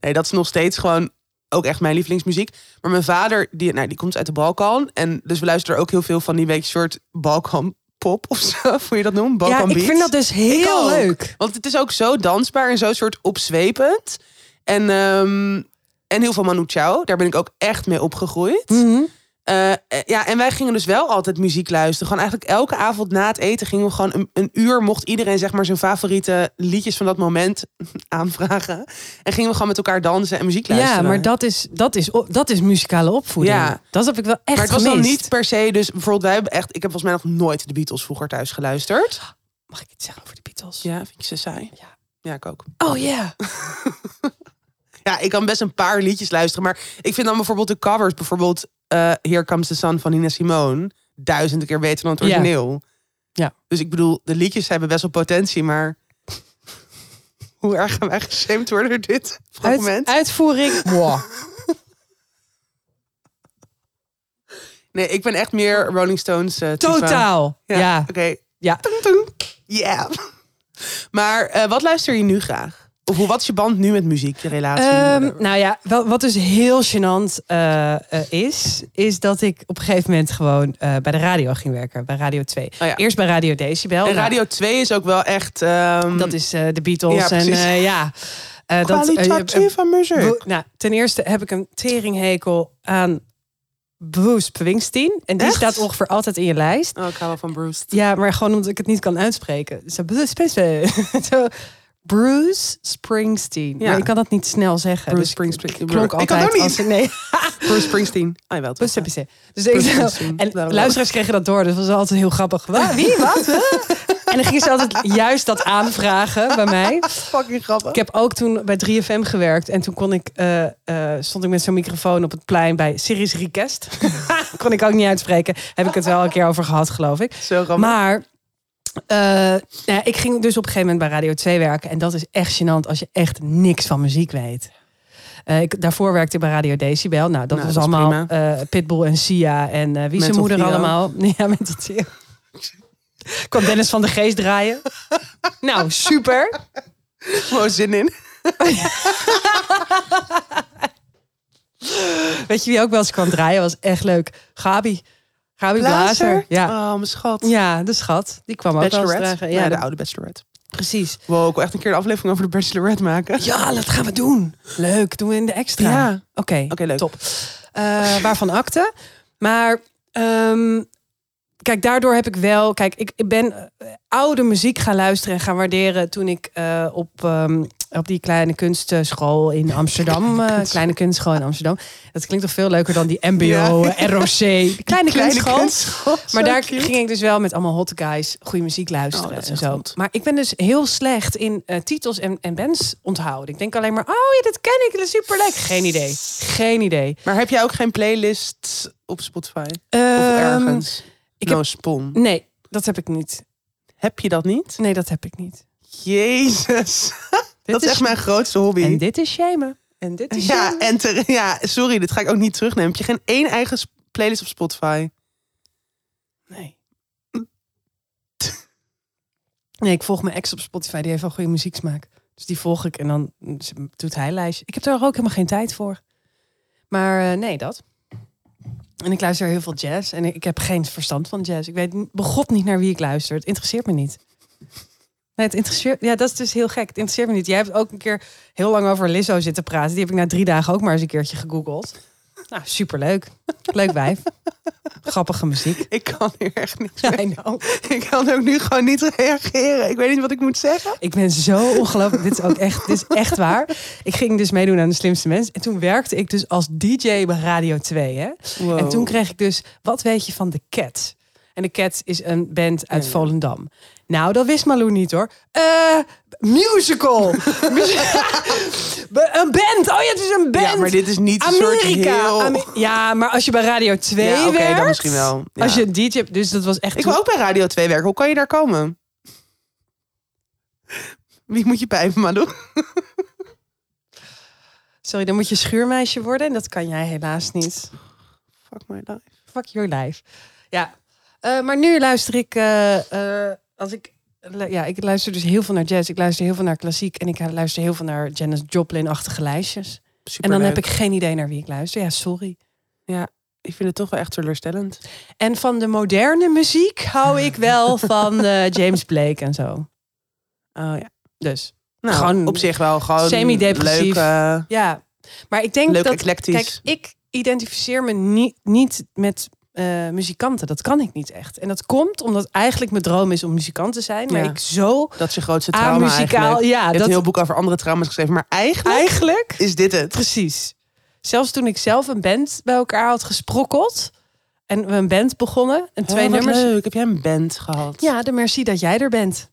Speaker 2: Nee, dat is nog steeds gewoon ook echt mijn lievelingsmuziek. Maar mijn vader, die, nou, die komt uit de Balkan. En dus we luisteren ook heel veel van die week soort Balkan pop of zo. Hoe je dat noemt? Balkan
Speaker 1: Ja, ik vind dat dus heel
Speaker 2: ook.
Speaker 1: leuk.
Speaker 2: Want het is ook zo dansbaar en zo soort opzwepend. En, ehm, en heel veel Manu Chao. Daar ben ik ook echt mee opgegroeid. Eh, eh, ja, en wij gingen dus wel altijd muziek luisteren. Gewoon eigenlijk elke avond na het eten gingen we gewoon een, een uur. Mocht iedereen zeg maar zijn favoriete liedjes van dat moment aanvragen. En gingen we gewoon met elkaar dansen en muziek luisteren.
Speaker 1: Ja, maar dat is, dat, is, dat is muzikale opvoeding.
Speaker 2: Ja.
Speaker 1: Dat heb ik wel echt
Speaker 2: Maar het was
Speaker 1: gemist.
Speaker 2: dan niet per se. Dus bijvoorbeeld, wij hebben echt. Ik heb volgens mij nog nooit de Beatles vroeger thuis geluisterd.
Speaker 1: Mag ik iets zeggen over de Beatles?
Speaker 2: Ja, vind je ze saai?
Speaker 1: Ja.
Speaker 2: Ja, ik ook.
Speaker 1: Oh ja.
Speaker 2: Ja, ik kan best een paar liedjes luisteren. Maar ik vind dan bijvoorbeeld de covers. Bijvoorbeeld eh Here Comes the Sun van Nina Simone. Duizenden keer beter dan het origineel.
Speaker 1: Ja.
Speaker 2: Dus ik bedoel, de liedjes hebben best wel potentie. Maar hoe erg gaan wij geshamed worden door dit
Speaker 1: Uit,
Speaker 2: fragment?
Speaker 1: uitvoering.
Speaker 2: Nee, ik ben echt meer Rolling Stones eh.
Speaker 1: Totaal.
Speaker 2: Ja,
Speaker 1: Ja.
Speaker 2: oké.
Speaker 1: Ja.
Speaker 2: Tung, tung. Ja. Maar eh, wat luister je nu graag? Of hoe, wat is je band nu met muziek, je relatie?
Speaker 1: Ehm, nou ja, wel, wat dus heel gênant eh, eh, is, is dat ik op een gegeven moment gewoon eh, bij de radio ging werken. Bij Radio 2.
Speaker 2: Oh ja.
Speaker 1: Eerst bij Radio Decibel.
Speaker 2: en
Speaker 1: Nou,
Speaker 2: Radio 2 is ook wel echt... ehm,
Speaker 1: dat is de Beatles.
Speaker 2: Ja,
Speaker 1: en ja. eh, dat,
Speaker 2: kwalitatieve muziek.
Speaker 1: Nou, ten eerste heb ik een teringhekel aan Bruce Springsteen. En die
Speaker 2: Echt?
Speaker 1: staat ongeveer altijd in je lijst.
Speaker 2: Oh, ik hou wel van Bruce.
Speaker 1: Ja, maar gewoon omdat ik het niet kan uitspreken. Zo, Bruce Springsteen. Zo, Bruce Springsteen.
Speaker 2: Ja.
Speaker 1: Ik kan dat niet snel zeggen.
Speaker 2: Bruce
Speaker 1: dus
Speaker 2: Springsteen.
Speaker 1: Het klonk
Speaker 2: Ik kan
Speaker 1: altijd
Speaker 2: ook niet.
Speaker 1: als ik- nee.
Speaker 2: Bruce Springsteen. Ah.
Speaker 1: Bruce
Speaker 2: toch?
Speaker 1: Springsteen. Dus ik,
Speaker 2: Bruce
Speaker 1: zo-
Speaker 2: Springsteen.
Speaker 1: en luisteraars kregen dat door. Dus dat was altijd heel grappig. Wat? Wie? Wat? En dan gingen ze altijd juist dat aanvragen bij mij.
Speaker 2: Fucking grappig.
Speaker 1: Ik heb ook toen bij 3FM gewerkt. En toen kon ik, eh, eh, stond ik met zo'n microfoon op het plein bij Series Request. kon ik ook niet uitspreken. Heb ik het wel een keer over gehad, geloof ik.
Speaker 2: Zo grappig.
Speaker 1: Maar eh, nou ja, ik ging dus op een gegeven moment bij Radio 2 werken. En dat is echt gênant als je echt niks van muziek weet. Eh, ik, daarvoor werkte ik bij Radio Decibel. Nou, dat
Speaker 2: Nou,
Speaker 1: was
Speaker 2: dat
Speaker 1: allemaal eh, Pitbull en Sia. En wie zijn moeder
Speaker 2: Theo.
Speaker 1: allemaal. Ja, met het. Kwam Dennis van de Geest draaien. nou, super.
Speaker 2: Gewoon zin in.
Speaker 1: Weet je wie ook wel eens kwam draaien? Was echt leuk. Gabi. Gabi Blazer. Ja.
Speaker 2: Oh, mijn schat.
Speaker 1: ja, de schat. Die kwam ook wel eens
Speaker 2: Bachelorette.
Speaker 1: dragen.
Speaker 2: Ja,
Speaker 1: Ja,
Speaker 2: de
Speaker 1: de-
Speaker 2: oude Bachelorette.
Speaker 1: precies.
Speaker 2: We willen ook echt een keer de aflevering over de Bachelorette maken.
Speaker 1: Ja, dat gaan we doen. Leuk, doen we in de extra.
Speaker 2: Ja.
Speaker 1: Oké,
Speaker 2: Oké, leuk.
Speaker 1: top. Eh, waarvan akte. Maar ehm, kijk, daardoor heb ik wel... Kijk, ik, ik ben eh, oude muziek gaan luisteren en gaan waarderen... toen ik eh, op, ehm, op die kleine kunstschool in Amsterdam... eh, kleine kunstschool in Amsterdam. Dat klinkt toch veel leuker dan die mbo,
Speaker 2: Ja.
Speaker 1: ROC. Die kleine, kunstschool.
Speaker 2: kunstschool.
Speaker 1: Maar daar
Speaker 2: cute.
Speaker 1: ging ik dus wel met allemaal hot guys goede muziek luisteren
Speaker 2: Oh, dat
Speaker 1: en zo.
Speaker 2: goed.
Speaker 1: Maar ik ben dus heel slecht in titels en, en bands onthouden. Ik denk alleen maar, oh ja, dit ken ik, dat is superleuk. Geen idee. Geen idee.
Speaker 2: Maar heb jij ook geen playlist op Spotify? Of
Speaker 1: Ehm,
Speaker 2: ergens?
Speaker 1: Ik
Speaker 2: no
Speaker 1: heb-
Speaker 2: spon.
Speaker 1: Nee, dat heb ik niet.
Speaker 2: Heb je dat niet?
Speaker 1: Nee, dat heb ik niet.
Speaker 2: Jezus. Dat is echt mijn grootste hobby.
Speaker 1: En dit is shamen. En dit is
Speaker 2: ja,
Speaker 1: shamen.
Speaker 2: en ja, sorry, dit ga ik ook niet terugnemen. Heb je geen één eigen playlist op Spotify?
Speaker 1: Nee. Nee, ik volg mijn ex op Spotify. Die heeft wel goede muzieksmaak. Dus die volg ik en dan doet hij lijstje. Ik heb daar ook helemaal geen tijd voor. Maar eh, nee, dat. En ik luister heel veel jazz. En ik heb geen verstand van jazz. Ik weet begot niet naar wie ik luister. Het interesseert me niet. Het interesseert... Ja, dat is dus heel gek. Het interesseert me niet. Jij hebt ook een keer heel lang over Lizzo zitten praten. Die heb ik na drie dagen ook maar eens een keertje gegoogeld. Nou, superleuk. Leuk wijf. Grappige muziek.
Speaker 2: Ik kan hier echt niet. Ik kan ook nu gewoon niet reageren. Ik weet niet wat ik moet zeggen.
Speaker 1: Ik ben zo ongelooflijk. Dit is ook echt, dit is echt waar. Ik ging dus meedoen aan de slimste mensen. En toen werkte ik dus als DJ bij Radio 2. Hè? En toen kreeg ik dus, wat weet je van de Cats? En de Cats is een band uit
Speaker 2: Ja.
Speaker 1: Volendam. Nou, dat wist Malou niet hoor. Eh, musical. Een band. Oh ja, het is een band.
Speaker 2: Ja, maar dit is niet soort
Speaker 1: Amerika.
Speaker 2: heel...
Speaker 1: Ja, maar als je bij Radio 2
Speaker 2: Ja, oké,
Speaker 1: werkt.
Speaker 2: dan misschien wel. Ja.
Speaker 1: Als je een DJ hebt, dus dat was echt.
Speaker 2: Ik wil ook bij Radio 2 werken. Hoe kan je daar komen? Wie moet je pijpen, Malou?
Speaker 1: Sorry, dan moet je schuurmeisje worden. En dat kan jij helaas niet.
Speaker 2: Fuck my life.
Speaker 1: Fuck your life. Ja. Eh, maar nu luister ik. eh, eh, als ik. Ja, ik luister dus heel veel naar jazz. Ik luister heel veel naar klassiek. En ik luister heel veel naar Janis Joplin-achtige lijstjes. En dan heb ik geen idee naar wie ik luister. Ja, sorry.
Speaker 2: Ik vind het toch wel echt teleurstellend.
Speaker 1: En van de moderne muziek hou ik wel van James Blake en zo.
Speaker 2: Oh ja.
Speaker 1: Dus
Speaker 2: Nou,
Speaker 1: Gewoon
Speaker 2: op zich wel gewoon
Speaker 1: semi-depressief. Ja. Maar ik denk
Speaker 2: leuk
Speaker 1: dat.
Speaker 2: eclectisch.
Speaker 1: Kijk, ik identificeer me niet, niet met eh, muzikanten. Dat kan ik niet echt. En dat komt omdat eigenlijk mijn droom is om muzikant te zijn. Maar
Speaker 2: Ja.
Speaker 1: ik zo
Speaker 2: dat is je grootste trauma eigenlijk.
Speaker 1: Ja,
Speaker 2: Je
Speaker 1: dat
Speaker 2: een heel boek over andere trauma's geschreven. Maar eigenlijk
Speaker 1: eigenlijk.
Speaker 2: is dit het.
Speaker 1: Precies. Zelfs toen ik zelf een band bij elkaar had gesprokkeld. En we een band begonnen. En twee
Speaker 2: Oh,
Speaker 1: nummers.
Speaker 2: leuk. Heb jij een band gehad?
Speaker 1: Ja, de merci dat jij er bent.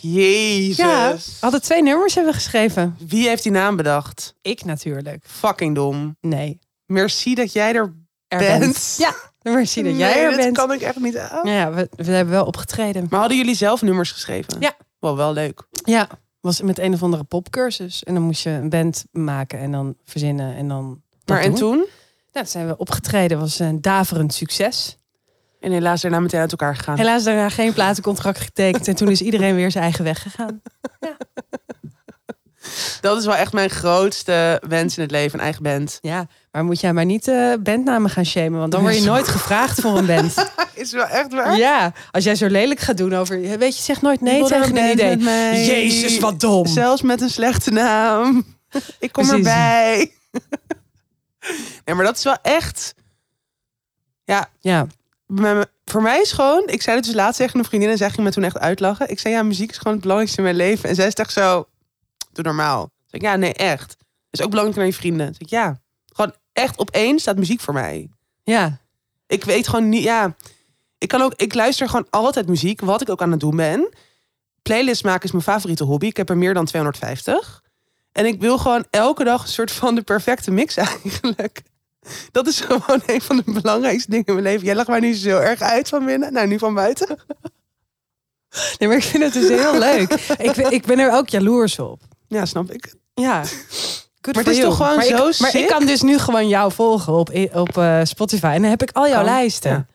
Speaker 2: Jezus.
Speaker 1: Ja, we hadden twee nummers hebben we geschreven.
Speaker 2: Wie heeft die naam bedacht?
Speaker 1: Ik natuurlijk.
Speaker 2: Fucking dom.
Speaker 1: Nee.
Speaker 2: Merci dat jij er
Speaker 1: Er
Speaker 2: bent.
Speaker 1: bent. Ja, merci dat jij
Speaker 2: Nee,
Speaker 1: er
Speaker 2: dat
Speaker 1: bent.
Speaker 2: kan ik echt niet aan.
Speaker 1: Ja, we, we hebben wel opgetreden.
Speaker 2: Maar hadden jullie zelf nummers geschreven?
Speaker 1: Ja.
Speaker 2: Wel, wel leuk.
Speaker 1: Ja, was met een of andere popcursus. En dan moest je een band maken en dan verzinnen en dan.
Speaker 2: Maar en
Speaker 1: doen.
Speaker 2: toen?
Speaker 1: Nou, toen zijn we opgetreden. Was een daverend succes.
Speaker 2: En helaas daarna meteen uit elkaar gegaan.
Speaker 1: Helaas daarna geen platencontract getekend. En toen is iedereen weer zijn eigen weg gegaan.
Speaker 2: Dat is wel echt mijn grootste wens in het leven. Een eigen band.
Speaker 1: Ja, maar moet jij maar niet eh, bandnamen gaan shamen. Want dan word je nooit gevraagd voor een band.
Speaker 2: Is wel echt waar?
Speaker 1: Ja, als jij zo lelijk gaat doen over... Weet je, zeg nooit nee tegen
Speaker 2: een
Speaker 1: idee. Jezus, wat dom.
Speaker 2: Zelfs met een slechte naam. Ik kom
Speaker 1: Precies.
Speaker 2: erbij. nee, maar dat is wel echt... Ja,
Speaker 1: Ja,
Speaker 2: voor mij is gewoon... Ik zei het dus laatst tegen een vriendin en zij ging me toen echt uitlachen. Ik zei, ja, muziek is gewoon het belangrijkste in mijn leven. En zij is echt zo... Doe normaal. Ik zeg, ja, nee, echt. Is ook belangrijk naar je vrienden. Ik zeg, ja. Gewoon echt opeens staat muziek voor mij.
Speaker 1: ja.
Speaker 2: Ik weet gewoon niet, ja. Ik kan ook, ik luister gewoon altijd muziek, wat ik ook aan het doen ben. Playlist maken is mijn favoriete hobby. Ik heb er meer dan 250. En ik wil gewoon elke dag een soort van de perfecte mix eigenlijk. Dat is gewoon een van de belangrijkste dingen in mijn leven. Jij lacht mij nu zo erg uit van binnen. Nou, nu van buiten.
Speaker 1: Nee, maar ik vind het dus heel leuk. Ik, ik ben er ook jaloers op.
Speaker 2: Ja, snap ik.
Speaker 1: Ja. Good
Speaker 2: Maar het is
Speaker 1: you.
Speaker 2: toch gewoon
Speaker 1: maar
Speaker 2: zo
Speaker 1: ik, Maar ik kan dus nu gewoon jou volgen op, op eh, Spotify. En dan heb ik al jouw
Speaker 2: Kan.
Speaker 1: lijsten.
Speaker 2: Ja.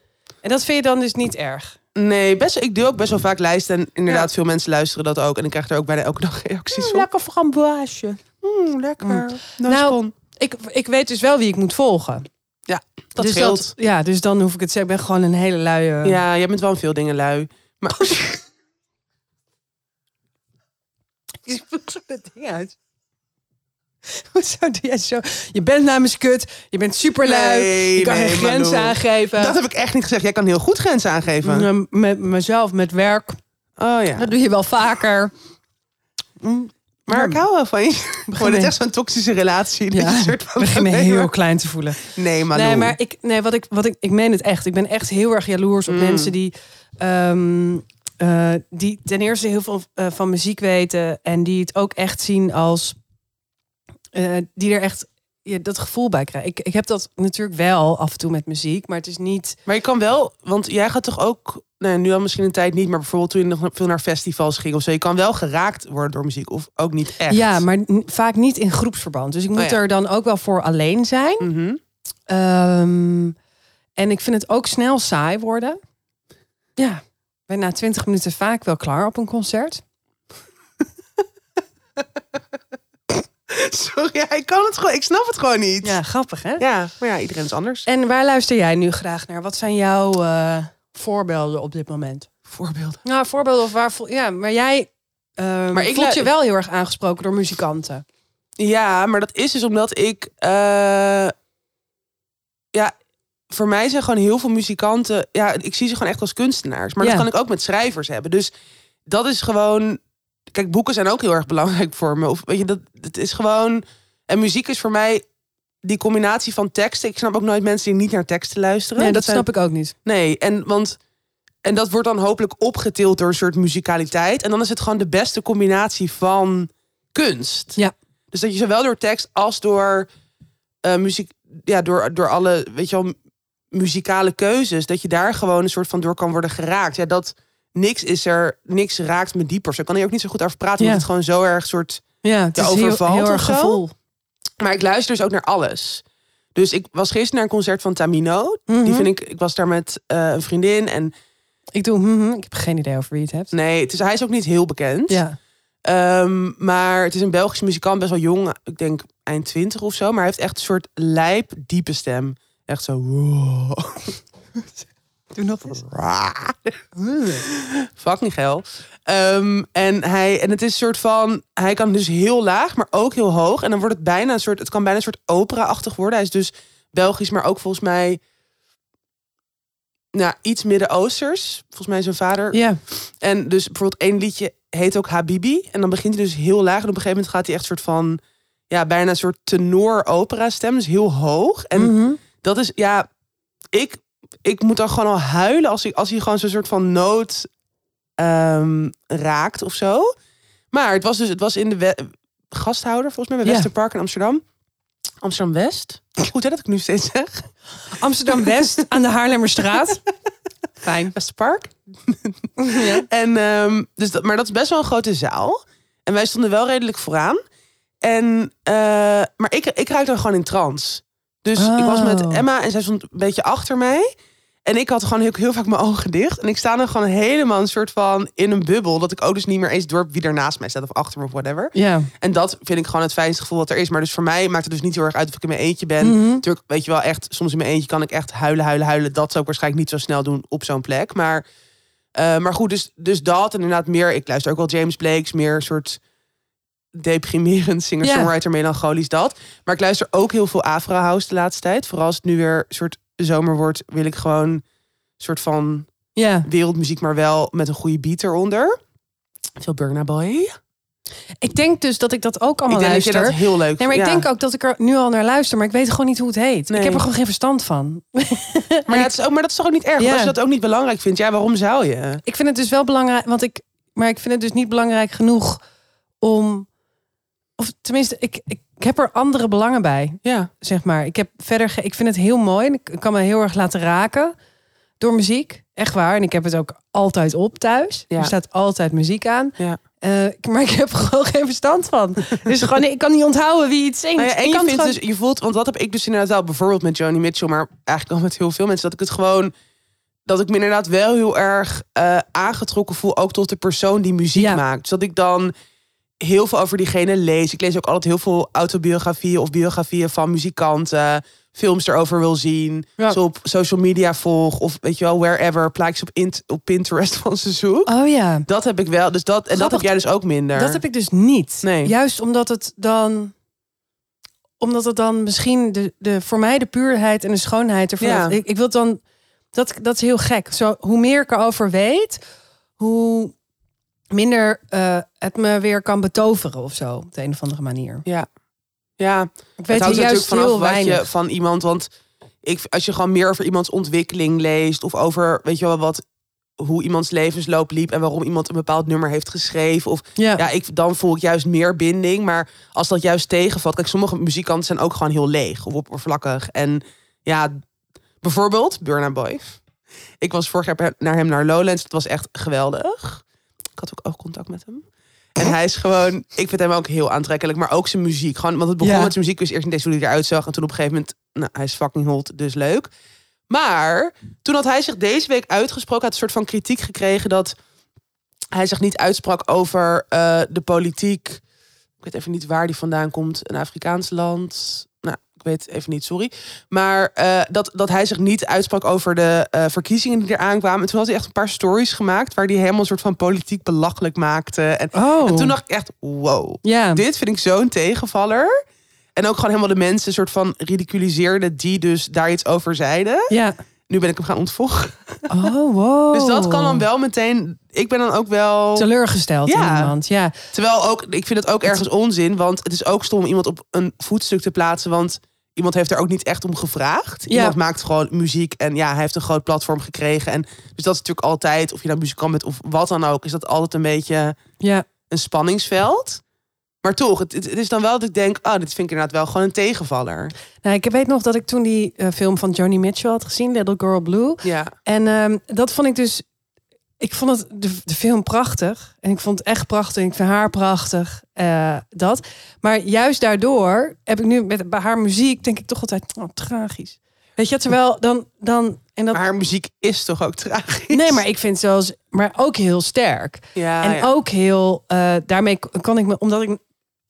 Speaker 1: En dat vind je dan dus niet erg.
Speaker 2: Nee, best, ik doe ook best wel vaak lijsten. En inderdaad,
Speaker 1: Ja.
Speaker 2: veel mensen luisteren dat ook. En ik krijg er ook bijna elke dag reacties op.
Speaker 1: Lekker framboasje.
Speaker 2: Mm, lekker.
Speaker 1: Mm.
Speaker 2: Nou,
Speaker 1: Ik, ik weet dus wel wie ik moet volgen.
Speaker 2: dat
Speaker 1: dus
Speaker 2: scheelt.
Speaker 1: ja, dus dan hoef ik het te zeggen. Ik ben gewoon een hele luie...
Speaker 2: Ja, jij bent wel veel dingen lui. Maar
Speaker 1: Je voelt zo dat ding uit. Hoezo doe jij zo? Je bent namens kut. Je bent superlui.
Speaker 2: Nee,
Speaker 1: je kan
Speaker 2: nee,
Speaker 1: geen grenzen aangeven.
Speaker 2: Dat heb ik echt niet gezegd. Jij kan heel goed grenzen aangeven.
Speaker 1: Mm, Met mezelf, met werk.
Speaker 2: Oh ja.
Speaker 1: Dat doe je wel vaker. Mm,
Speaker 2: Maar ik hou wel van je. Gewoon, het is echt zo'n toxische relatie.
Speaker 1: Ja,
Speaker 2: een soort van
Speaker 1: ik begin me heel
Speaker 2: maar-
Speaker 1: klein te voelen.
Speaker 2: Nee, maar
Speaker 1: Nee, maar ik, nee, wat ik, wat ik, ik meen het echt. Ik ben echt heel erg jaloers op
Speaker 2: Mm.
Speaker 1: mensen die, ehm, eh, die ten eerste heel veel eh, van muziek weten en die het ook echt zien als, eh, die er echt ja, dat gevoel bij krijgen. Ik, ik heb dat natuurlijk wel af en toe met muziek, maar het is niet.
Speaker 2: Maar je kan wel, want jij gaat toch ook, nee, nu al misschien een tijd niet, maar bijvoorbeeld toen je nog veel naar festivals ging of zo, je kan wel geraakt worden door muziek of ook niet echt.
Speaker 1: Ja, maar vaak niet in groepsverband. Dus ik moet
Speaker 2: Oh ja.
Speaker 1: er dan ook wel voor alleen zijn.
Speaker 2: Mhm.
Speaker 1: Ehm, en ik vind het ook snel saai worden. Ja, ben na twintig minuten vaak wel klaar op een concert.
Speaker 2: Sorry, ik kan het gewoon, ik snap het gewoon niet.
Speaker 1: Ja, grappig hè?
Speaker 2: Ja, maar ja, iedereen is anders.
Speaker 1: En waar luister jij nu graag naar? Wat zijn jouw eh, voorbeelden op dit moment?
Speaker 2: Voorbeelden.
Speaker 1: Nou, voorbeelden of waar voel ja, maar jij
Speaker 2: Maar
Speaker 1: maar
Speaker 2: ik lu-
Speaker 1: je wel heel erg aangesproken door muzikanten.
Speaker 2: Ja, maar dat is dus omdat ik. eh, ja, voor mij zijn gewoon heel veel muzikanten. Ja, ik zie ze gewoon echt als kunstenaars. Maar
Speaker 1: Ja.
Speaker 2: dat kan ik ook met schrijvers hebben. Dus dat is gewoon. Kijk, boeken zijn ook heel erg belangrijk voor me. Of weet je, dat het is gewoon. En muziek is voor mij die combinatie van teksten. Ik snap ook nooit mensen die niet naar teksten luisteren.
Speaker 1: Nee, dat snap ik ook niet.
Speaker 2: Nee, en want. En dat wordt dan hopelijk opgetild door een soort muzikaliteit. En dan is het gewoon de beste combinatie van kunst.
Speaker 1: Ja.
Speaker 2: Dus dat je zowel door tekst als door eh, muziek, ja, door, door alle, weet je wel, muzikale keuzes, dat je daar gewoon een soort van door kan worden geraakt. Ja, dat niks is er, niks raakt me dieper. Zo kan hier ook niet zo goed over praten,
Speaker 1: Ja.
Speaker 2: omdat het gewoon zo erg soort.
Speaker 1: Ja, het is
Speaker 2: overvalt
Speaker 1: heel erg gevoel.
Speaker 2: Maar ik luister dus ook naar alles. Dus ik was gisteren naar een concert van Tamino. Die
Speaker 1: Mhm.
Speaker 2: vind ik, ik was daar met eh, een vriendin en
Speaker 1: Ik doe, mhm, ik heb geen idee over wie je het hebt.
Speaker 2: nee, het is, hij is ook niet heel bekend.
Speaker 1: Ja.
Speaker 2: Ehm, maar het is een Belgisch muzikant, best wel jong. Ik denk eind 20 of zo. Maar hij heeft echt een soort lijp, diepe stem. Echt zo.
Speaker 1: Doe nog eens.
Speaker 2: Fucking geil. Ehm, en, hij, en het is een soort van. Hij kan dus heel laag, maar ook heel hoog. En dan wordt het bijna een soort. Het kan bijna een soort opera-achtig worden. Hij is dus Belgisch, maar ook volgens mij. Nou, iets Midden-Oosters. Volgens mij zijn vader.
Speaker 1: Ja.
Speaker 2: En dus bijvoorbeeld één liedje heet ook Habibi. En dan begint hij dus heel laag. En op een gegeven moment gaat hij echt soort van... Ja, bijna een soort tenor-opera stem. Dus heel hoog. En
Speaker 1: Mhm.
Speaker 2: Dat is, ja... Ik, ik moet dan gewoon al huilen als hij, als hij gewoon zo'n soort van nood ehm, raakt of zo. Maar het was dus... Het was in de we- gasthouder, volgens mij, bij
Speaker 1: Ja.
Speaker 2: Westerpark in Amsterdam. Amsterdam-West. Goed hè, dat ik nu steeds zeg.
Speaker 1: Amsterdam-West aan de Haarlemmerstraat. Fijn.
Speaker 2: Westerpark.
Speaker 1: Ja.
Speaker 2: En, ehm, dus dat, maar dat is best wel een grote zaal. En wij stonden wel redelijk vooraan. En, eh, maar ik, ik raakte dan gewoon in trance. Dus ik was met
Speaker 1: Oh.
Speaker 2: Emma en zij stond een beetje achter mij. En ik had gewoon heel, heel vaak mijn ogen dicht. En ik sta dan gewoon helemaal een soort van in een bubbel. Dat ik ook dus niet meer eens door wie er naast mij staat of achter me of whatever.
Speaker 1: Ja.
Speaker 2: En dat vind ik gewoon het fijnste gevoel wat er is. Maar dus voor mij maakt het dus niet heel erg uit of ik in mijn eentje ben.
Speaker 1: Mhm.
Speaker 2: Natuurlijk, weet je wel, echt, soms in mijn eentje kan ik echt huilen, huilen, huilen. Dat zou ik waarschijnlijk niet zo snel doen op zo'n plek. Maar, eh, maar goed, dus, dus dat en inderdaad meer. Ik luister ook wel James Blake's, meer soort deprimerend singer-songwriter, melancholisch dat. Maar ik luister ook heel veel Afro House de laatste tijd. Vooral als het nu weer soort zomer wordt, wil ik gewoon soort van
Speaker 1: Ja.
Speaker 2: wereldmuziek, maar wel met een goede beat eronder. Veel Burna Boy.
Speaker 1: Ik denk dus dat ik dat ook allemaal
Speaker 2: ik denk
Speaker 1: luister.
Speaker 2: dat heel leuk
Speaker 1: Nee, maar ik
Speaker 2: ja.
Speaker 1: denk ook dat ik er nu al naar luister, maar ik weet gewoon niet hoe het heet.
Speaker 2: Nee.
Speaker 1: Ik heb er gewoon geen verstand van.
Speaker 2: Maar, ja, het is ook, maar dat is toch ook niet erg?
Speaker 1: Ja.
Speaker 2: Als je dat ook niet belangrijk vindt, ja, waarom zou je?
Speaker 1: Ik vind het dus wel belangrijk, want ik, maar ik vind het dus niet belangrijk genoeg om, of tenminste, ik, ik, ik heb er andere belangen bij,
Speaker 2: Ja.
Speaker 1: zeg maar. Ik heb verder, ik vind het heel mooi. Ik kan me heel erg laten raken door muziek, echt waar. En ik heb het ook altijd op thuis.
Speaker 2: Ja.
Speaker 1: Er staat altijd muziek aan.
Speaker 2: Ja.
Speaker 1: Eh, maar ik heb gewoon geen verstand van. Dus gewoon, ik kan niet onthouden wie het zingt.
Speaker 2: Nou ja, en
Speaker 1: Ik
Speaker 2: je vindt dus, je voelt, want dat heb ik dus inderdaad wel, bijvoorbeeld met Joni Mitchell, maar eigenlijk al met heel veel mensen, dat ik het gewoon, dat ik me inderdaad wel heel erg eh, aangetrokken voel, ook tot de persoon die muziek
Speaker 1: Ja.
Speaker 2: maakt. Dus dat ik dan heel veel over diegene lees. Ik lees ook altijd heel veel autobiografieën of biografieën van muzikanten, films erover wil zien,
Speaker 1: Ja.
Speaker 2: zo op social media volg of weet je wel, wherever, plaatjes op, int, op Pinterest van ze zoek.
Speaker 1: Oh ja.
Speaker 2: Dat heb ik wel, dus dat, en dat heb jij dus ook minder.
Speaker 1: Dat heb ik dus niet.
Speaker 2: Nee.
Speaker 1: Juist omdat het dan. Omdat het dan misschien de, de, voor mij de puurheid en de schoonheid ervan.
Speaker 2: Ja.
Speaker 1: Ik, ik wil dan. Dat, dat is heel gek. Zo, hoe meer ik erover weet, hoe minder eh, het me weer kan betoveren of zo. Op de een of andere manier.
Speaker 2: Ja. Ja,
Speaker 1: Ik
Speaker 2: het
Speaker 1: weet hier
Speaker 2: natuurlijk
Speaker 1: juist
Speaker 2: vanaf
Speaker 1: heel
Speaker 2: wat je van iemand, want ik, als je gewoon meer over iemands ontwikkeling leest of over, weet je wel, wat hoe iemands levensloop liep en waarom iemand een bepaald nummer heeft geschreven of
Speaker 1: Ja.
Speaker 2: ja, ik dan voel ik juist meer binding, maar als dat juist tegenvalt, kijk, sommige muzikanten zijn ook gewoon heel leeg of oppervlakkig en ja, bijvoorbeeld Burna Boy. Ik was vorig jaar naar hem naar Lowlands, het was echt geweldig. Ik had ook oogcontact met hem. En hij is gewoon, ik vind hem ook heel aantrekkelijk, maar ook zijn muziek. Gewoon, want het begon
Speaker 1: Ja.
Speaker 2: met zijn muziek, dus eerst niet eens hoe hij eruit zag. En toen op een gegeven moment, nou, hij is fucking hot, dus leuk. Maar toen had hij zich deze week uitgesproken, had een soort van kritiek gekregen dat hij zich niet uitsprak over eh, de politiek. Ik weet even niet waar die vandaan komt, een Afrikaans land. Weet even niet, sorry. Maar eh, dat, dat hij zich niet uitsprak over de eh, verkiezingen die eraan kwamen. En toen had hij echt een paar stories gemaakt waar hij helemaal een soort van politiek belachelijk maakte. En,
Speaker 1: Oh.
Speaker 2: en toen dacht ik echt, wow,
Speaker 1: ja.
Speaker 2: dit vind ik zo'n tegenvaller. En ook gewoon helemaal de mensen soort van ridiculiseerde die dus daar iets over zeiden.
Speaker 1: Ja.
Speaker 2: Nu ben ik hem gaan ontvolgen.
Speaker 1: Oh, wow.
Speaker 2: Dus dat kan dan wel meteen. Ik ben dan ook wel.
Speaker 1: teleurgesteld
Speaker 2: Ja.
Speaker 1: in iemand. Ja.
Speaker 2: Terwijl ook, ik vind het ook ergens onzin. Want het is ook stom om iemand op een voetstuk te plaatsen. Want iemand heeft er ook niet echt om gevraagd.
Speaker 1: Ja.
Speaker 2: Iemand maakt gewoon muziek. En ja, hij heeft een groot platform gekregen. En dus dat is natuurlijk altijd, of je nou muzikant bent of wat dan ook, is dat altijd een beetje
Speaker 1: Ja.
Speaker 2: een spanningsveld. Maar toch, het, is dan wel dat ik denk, oh, dit vind ik inderdaad wel gewoon een tegenvaller.
Speaker 1: Nou, ik weet nog dat ik toen die eh, film van Joni Mitchell had gezien, Little Girl Blue.
Speaker 2: Ja.
Speaker 1: En ehm, dat vond ik dus. Ik vond het, de, de film prachtig. En ik vond het echt prachtig. Ik vind haar prachtig. eh, dat. Maar juist daardoor heb ik nu met bij haar muziek, denk ik toch altijd, oh, tragisch. Weet je, terwijl dan. dan en dat,
Speaker 2: Maar haar muziek is toch ook tragisch?
Speaker 1: nee, maar ik vind zelfs. Maar ook heel sterk.
Speaker 2: Ja,
Speaker 1: en
Speaker 2: ja.
Speaker 1: ook heel. eh, daarmee kan ik me. Omdat ik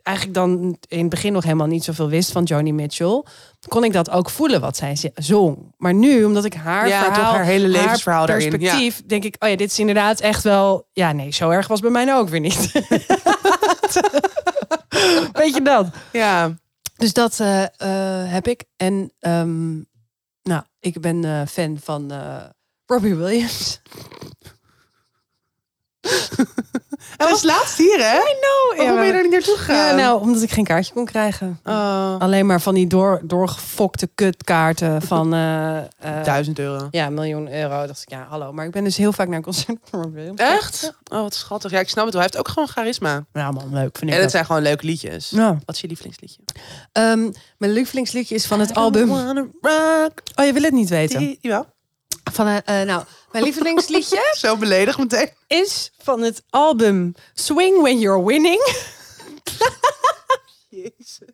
Speaker 1: eigenlijk dan in het begin nog helemaal niet zoveel wist van Joni Mitchell. kon ik dat ook voelen wat zij zong. Maar nu, omdat ik haar
Speaker 2: Ja,
Speaker 1: verhaal,
Speaker 2: haar hele levensverhaal daarin,
Speaker 1: perspectief, denk ik, oh ja, dit is inderdaad echt wel. Ja, nee, zo erg was bij mij nou ook weer niet. Weet je dat?
Speaker 2: ja.
Speaker 1: Dus dat eh, eh, heb ik. En ehm, nou, ik ben eh, fan van Robbie Williams.
Speaker 2: Hij was laatst hier, hè?
Speaker 1: know,
Speaker 2: Waarom ben je er niet naartoe gegaan?
Speaker 1: Ja, nou, omdat ik geen kaartje kon krijgen.
Speaker 2: Oh,
Speaker 1: Alleen maar van die door, doorgefokte kutkaarten van eh, eh,
Speaker 2: duizend euro.
Speaker 1: ja, miljoen euro. Dacht ik, ja, hallo. Maar ik ben dus heel vaak naar een concert van Robbie Williams.
Speaker 2: Echt? Oh, wat schattig. Ja, ik snap het wel. Hij heeft ook gewoon charisma.
Speaker 1: Ja, man, leuk. Vind ik
Speaker 2: En het
Speaker 1: dat.
Speaker 2: zijn gewoon leuke liedjes.
Speaker 1: Ja.
Speaker 2: Wat is je lievelingsliedje?
Speaker 1: Ehm, mijn lievelingsliedje is van het album.
Speaker 2: I rock
Speaker 1: Oh, je wil het niet weten.
Speaker 2: the- Jawel.
Speaker 1: Van, eh, eh, nou, mijn lievelingsliedje
Speaker 2: Zo beledigd meteen.
Speaker 1: is van het album Swing When You're Winning.
Speaker 2: Jezus.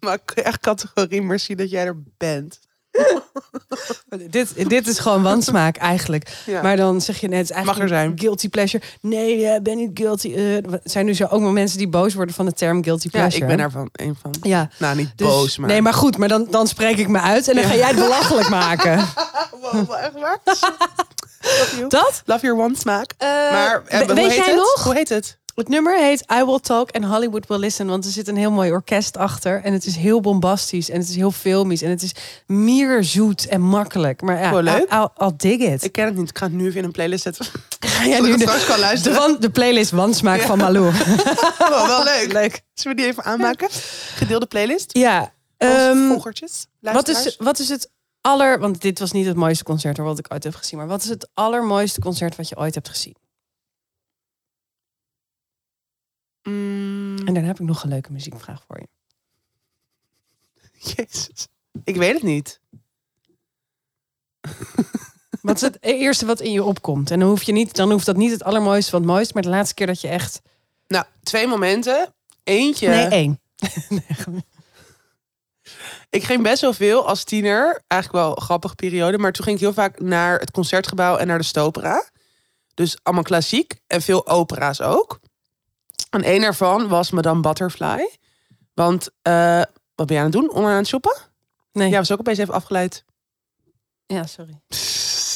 Speaker 2: Maar echt categorie, merci dat jij er bent.
Speaker 1: dit, dit is gewoon wansmaak eigenlijk.
Speaker 2: Ja.
Speaker 1: Maar dan zeg je net, het is eigenlijk
Speaker 2: Mag er zijn.
Speaker 1: guilty pleasure. Nee, eh, ben niet guilty. Eh, er zijn nu zo ook wel mensen die boos worden van de term guilty
Speaker 2: Ja,
Speaker 1: pleasure.
Speaker 2: ik ben daarvan een van.
Speaker 1: Ja.
Speaker 2: Nou, niet
Speaker 1: Dus,
Speaker 2: boos, maar...
Speaker 1: Nee, maar goed, maar dan, dan spreek ik me uit en dan
Speaker 2: Ja.
Speaker 1: ga jij het belachelijk maken.
Speaker 2: Wow, echt waar? Love you.
Speaker 1: Dat?
Speaker 2: Love your one smaak.
Speaker 1: Eh,
Speaker 2: maar
Speaker 1: weet
Speaker 2: heet
Speaker 1: jij
Speaker 2: het?
Speaker 1: nog?
Speaker 2: Hoe heet het?
Speaker 1: Het nummer heet I Will Talk and Hollywood Will Listen. Want er zit een heel mooi orkest achter. En het is heel bombastisch. En het is heel filmisch. En het is mierzoet en makkelijk. Maar ja,
Speaker 2: Oh, leuk.
Speaker 1: I'll, I'll dig it.
Speaker 2: Ik ken het niet. Ik ga het nu even in een playlist zetten.
Speaker 1: ga
Speaker 2: Ja,
Speaker 1: jij
Speaker 2: nu
Speaker 1: de,
Speaker 2: straks kan
Speaker 1: de,
Speaker 2: luisteren.
Speaker 1: wan- de playlist Wansmaak van Malou.
Speaker 2: Oh, wel leuk.
Speaker 1: leuk.
Speaker 2: Zullen we die even aanmaken? Gedeelde playlist.
Speaker 1: Ja. Ehm,
Speaker 2: volgertjes.
Speaker 1: wat, is, wat is het aller... Want dit was niet het mooiste concert wat ik ooit heb gezien. Maar wat is het allermooiste concert wat je ooit hebt gezien?
Speaker 2: Mm,
Speaker 1: En daarna heb ik nog een leuke muziekvraag voor je.
Speaker 2: Jezus. Ik weet het niet.
Speaker 1: Wat is het eerste wat in je opkomt? En dan hoef je niet, dan hoeft dat niet het allermooiste van het mooiste, maar de laatste keer dat je echt.
Speaker 2: Nou, twee momenten. Eentje.
Speaker 1: Nee, één.
Speaker 2: Ik ging best wel veel als tiener. Eigenlijk wel een grappige periode. Maar toen ging ik heel vaak naar het concertgebouw en naar de Stopera. Dus allemaal klassiek. En veel opera's ook. En een daarvan was Madame Butterfly. Want, eh, wat ben je aan het doen? Onder aan het shoppen?
Speaker 1: Nee.
Speaker 2: Ja, was ook opeens even afgeleid.
Speaker 1: Ja, sorry.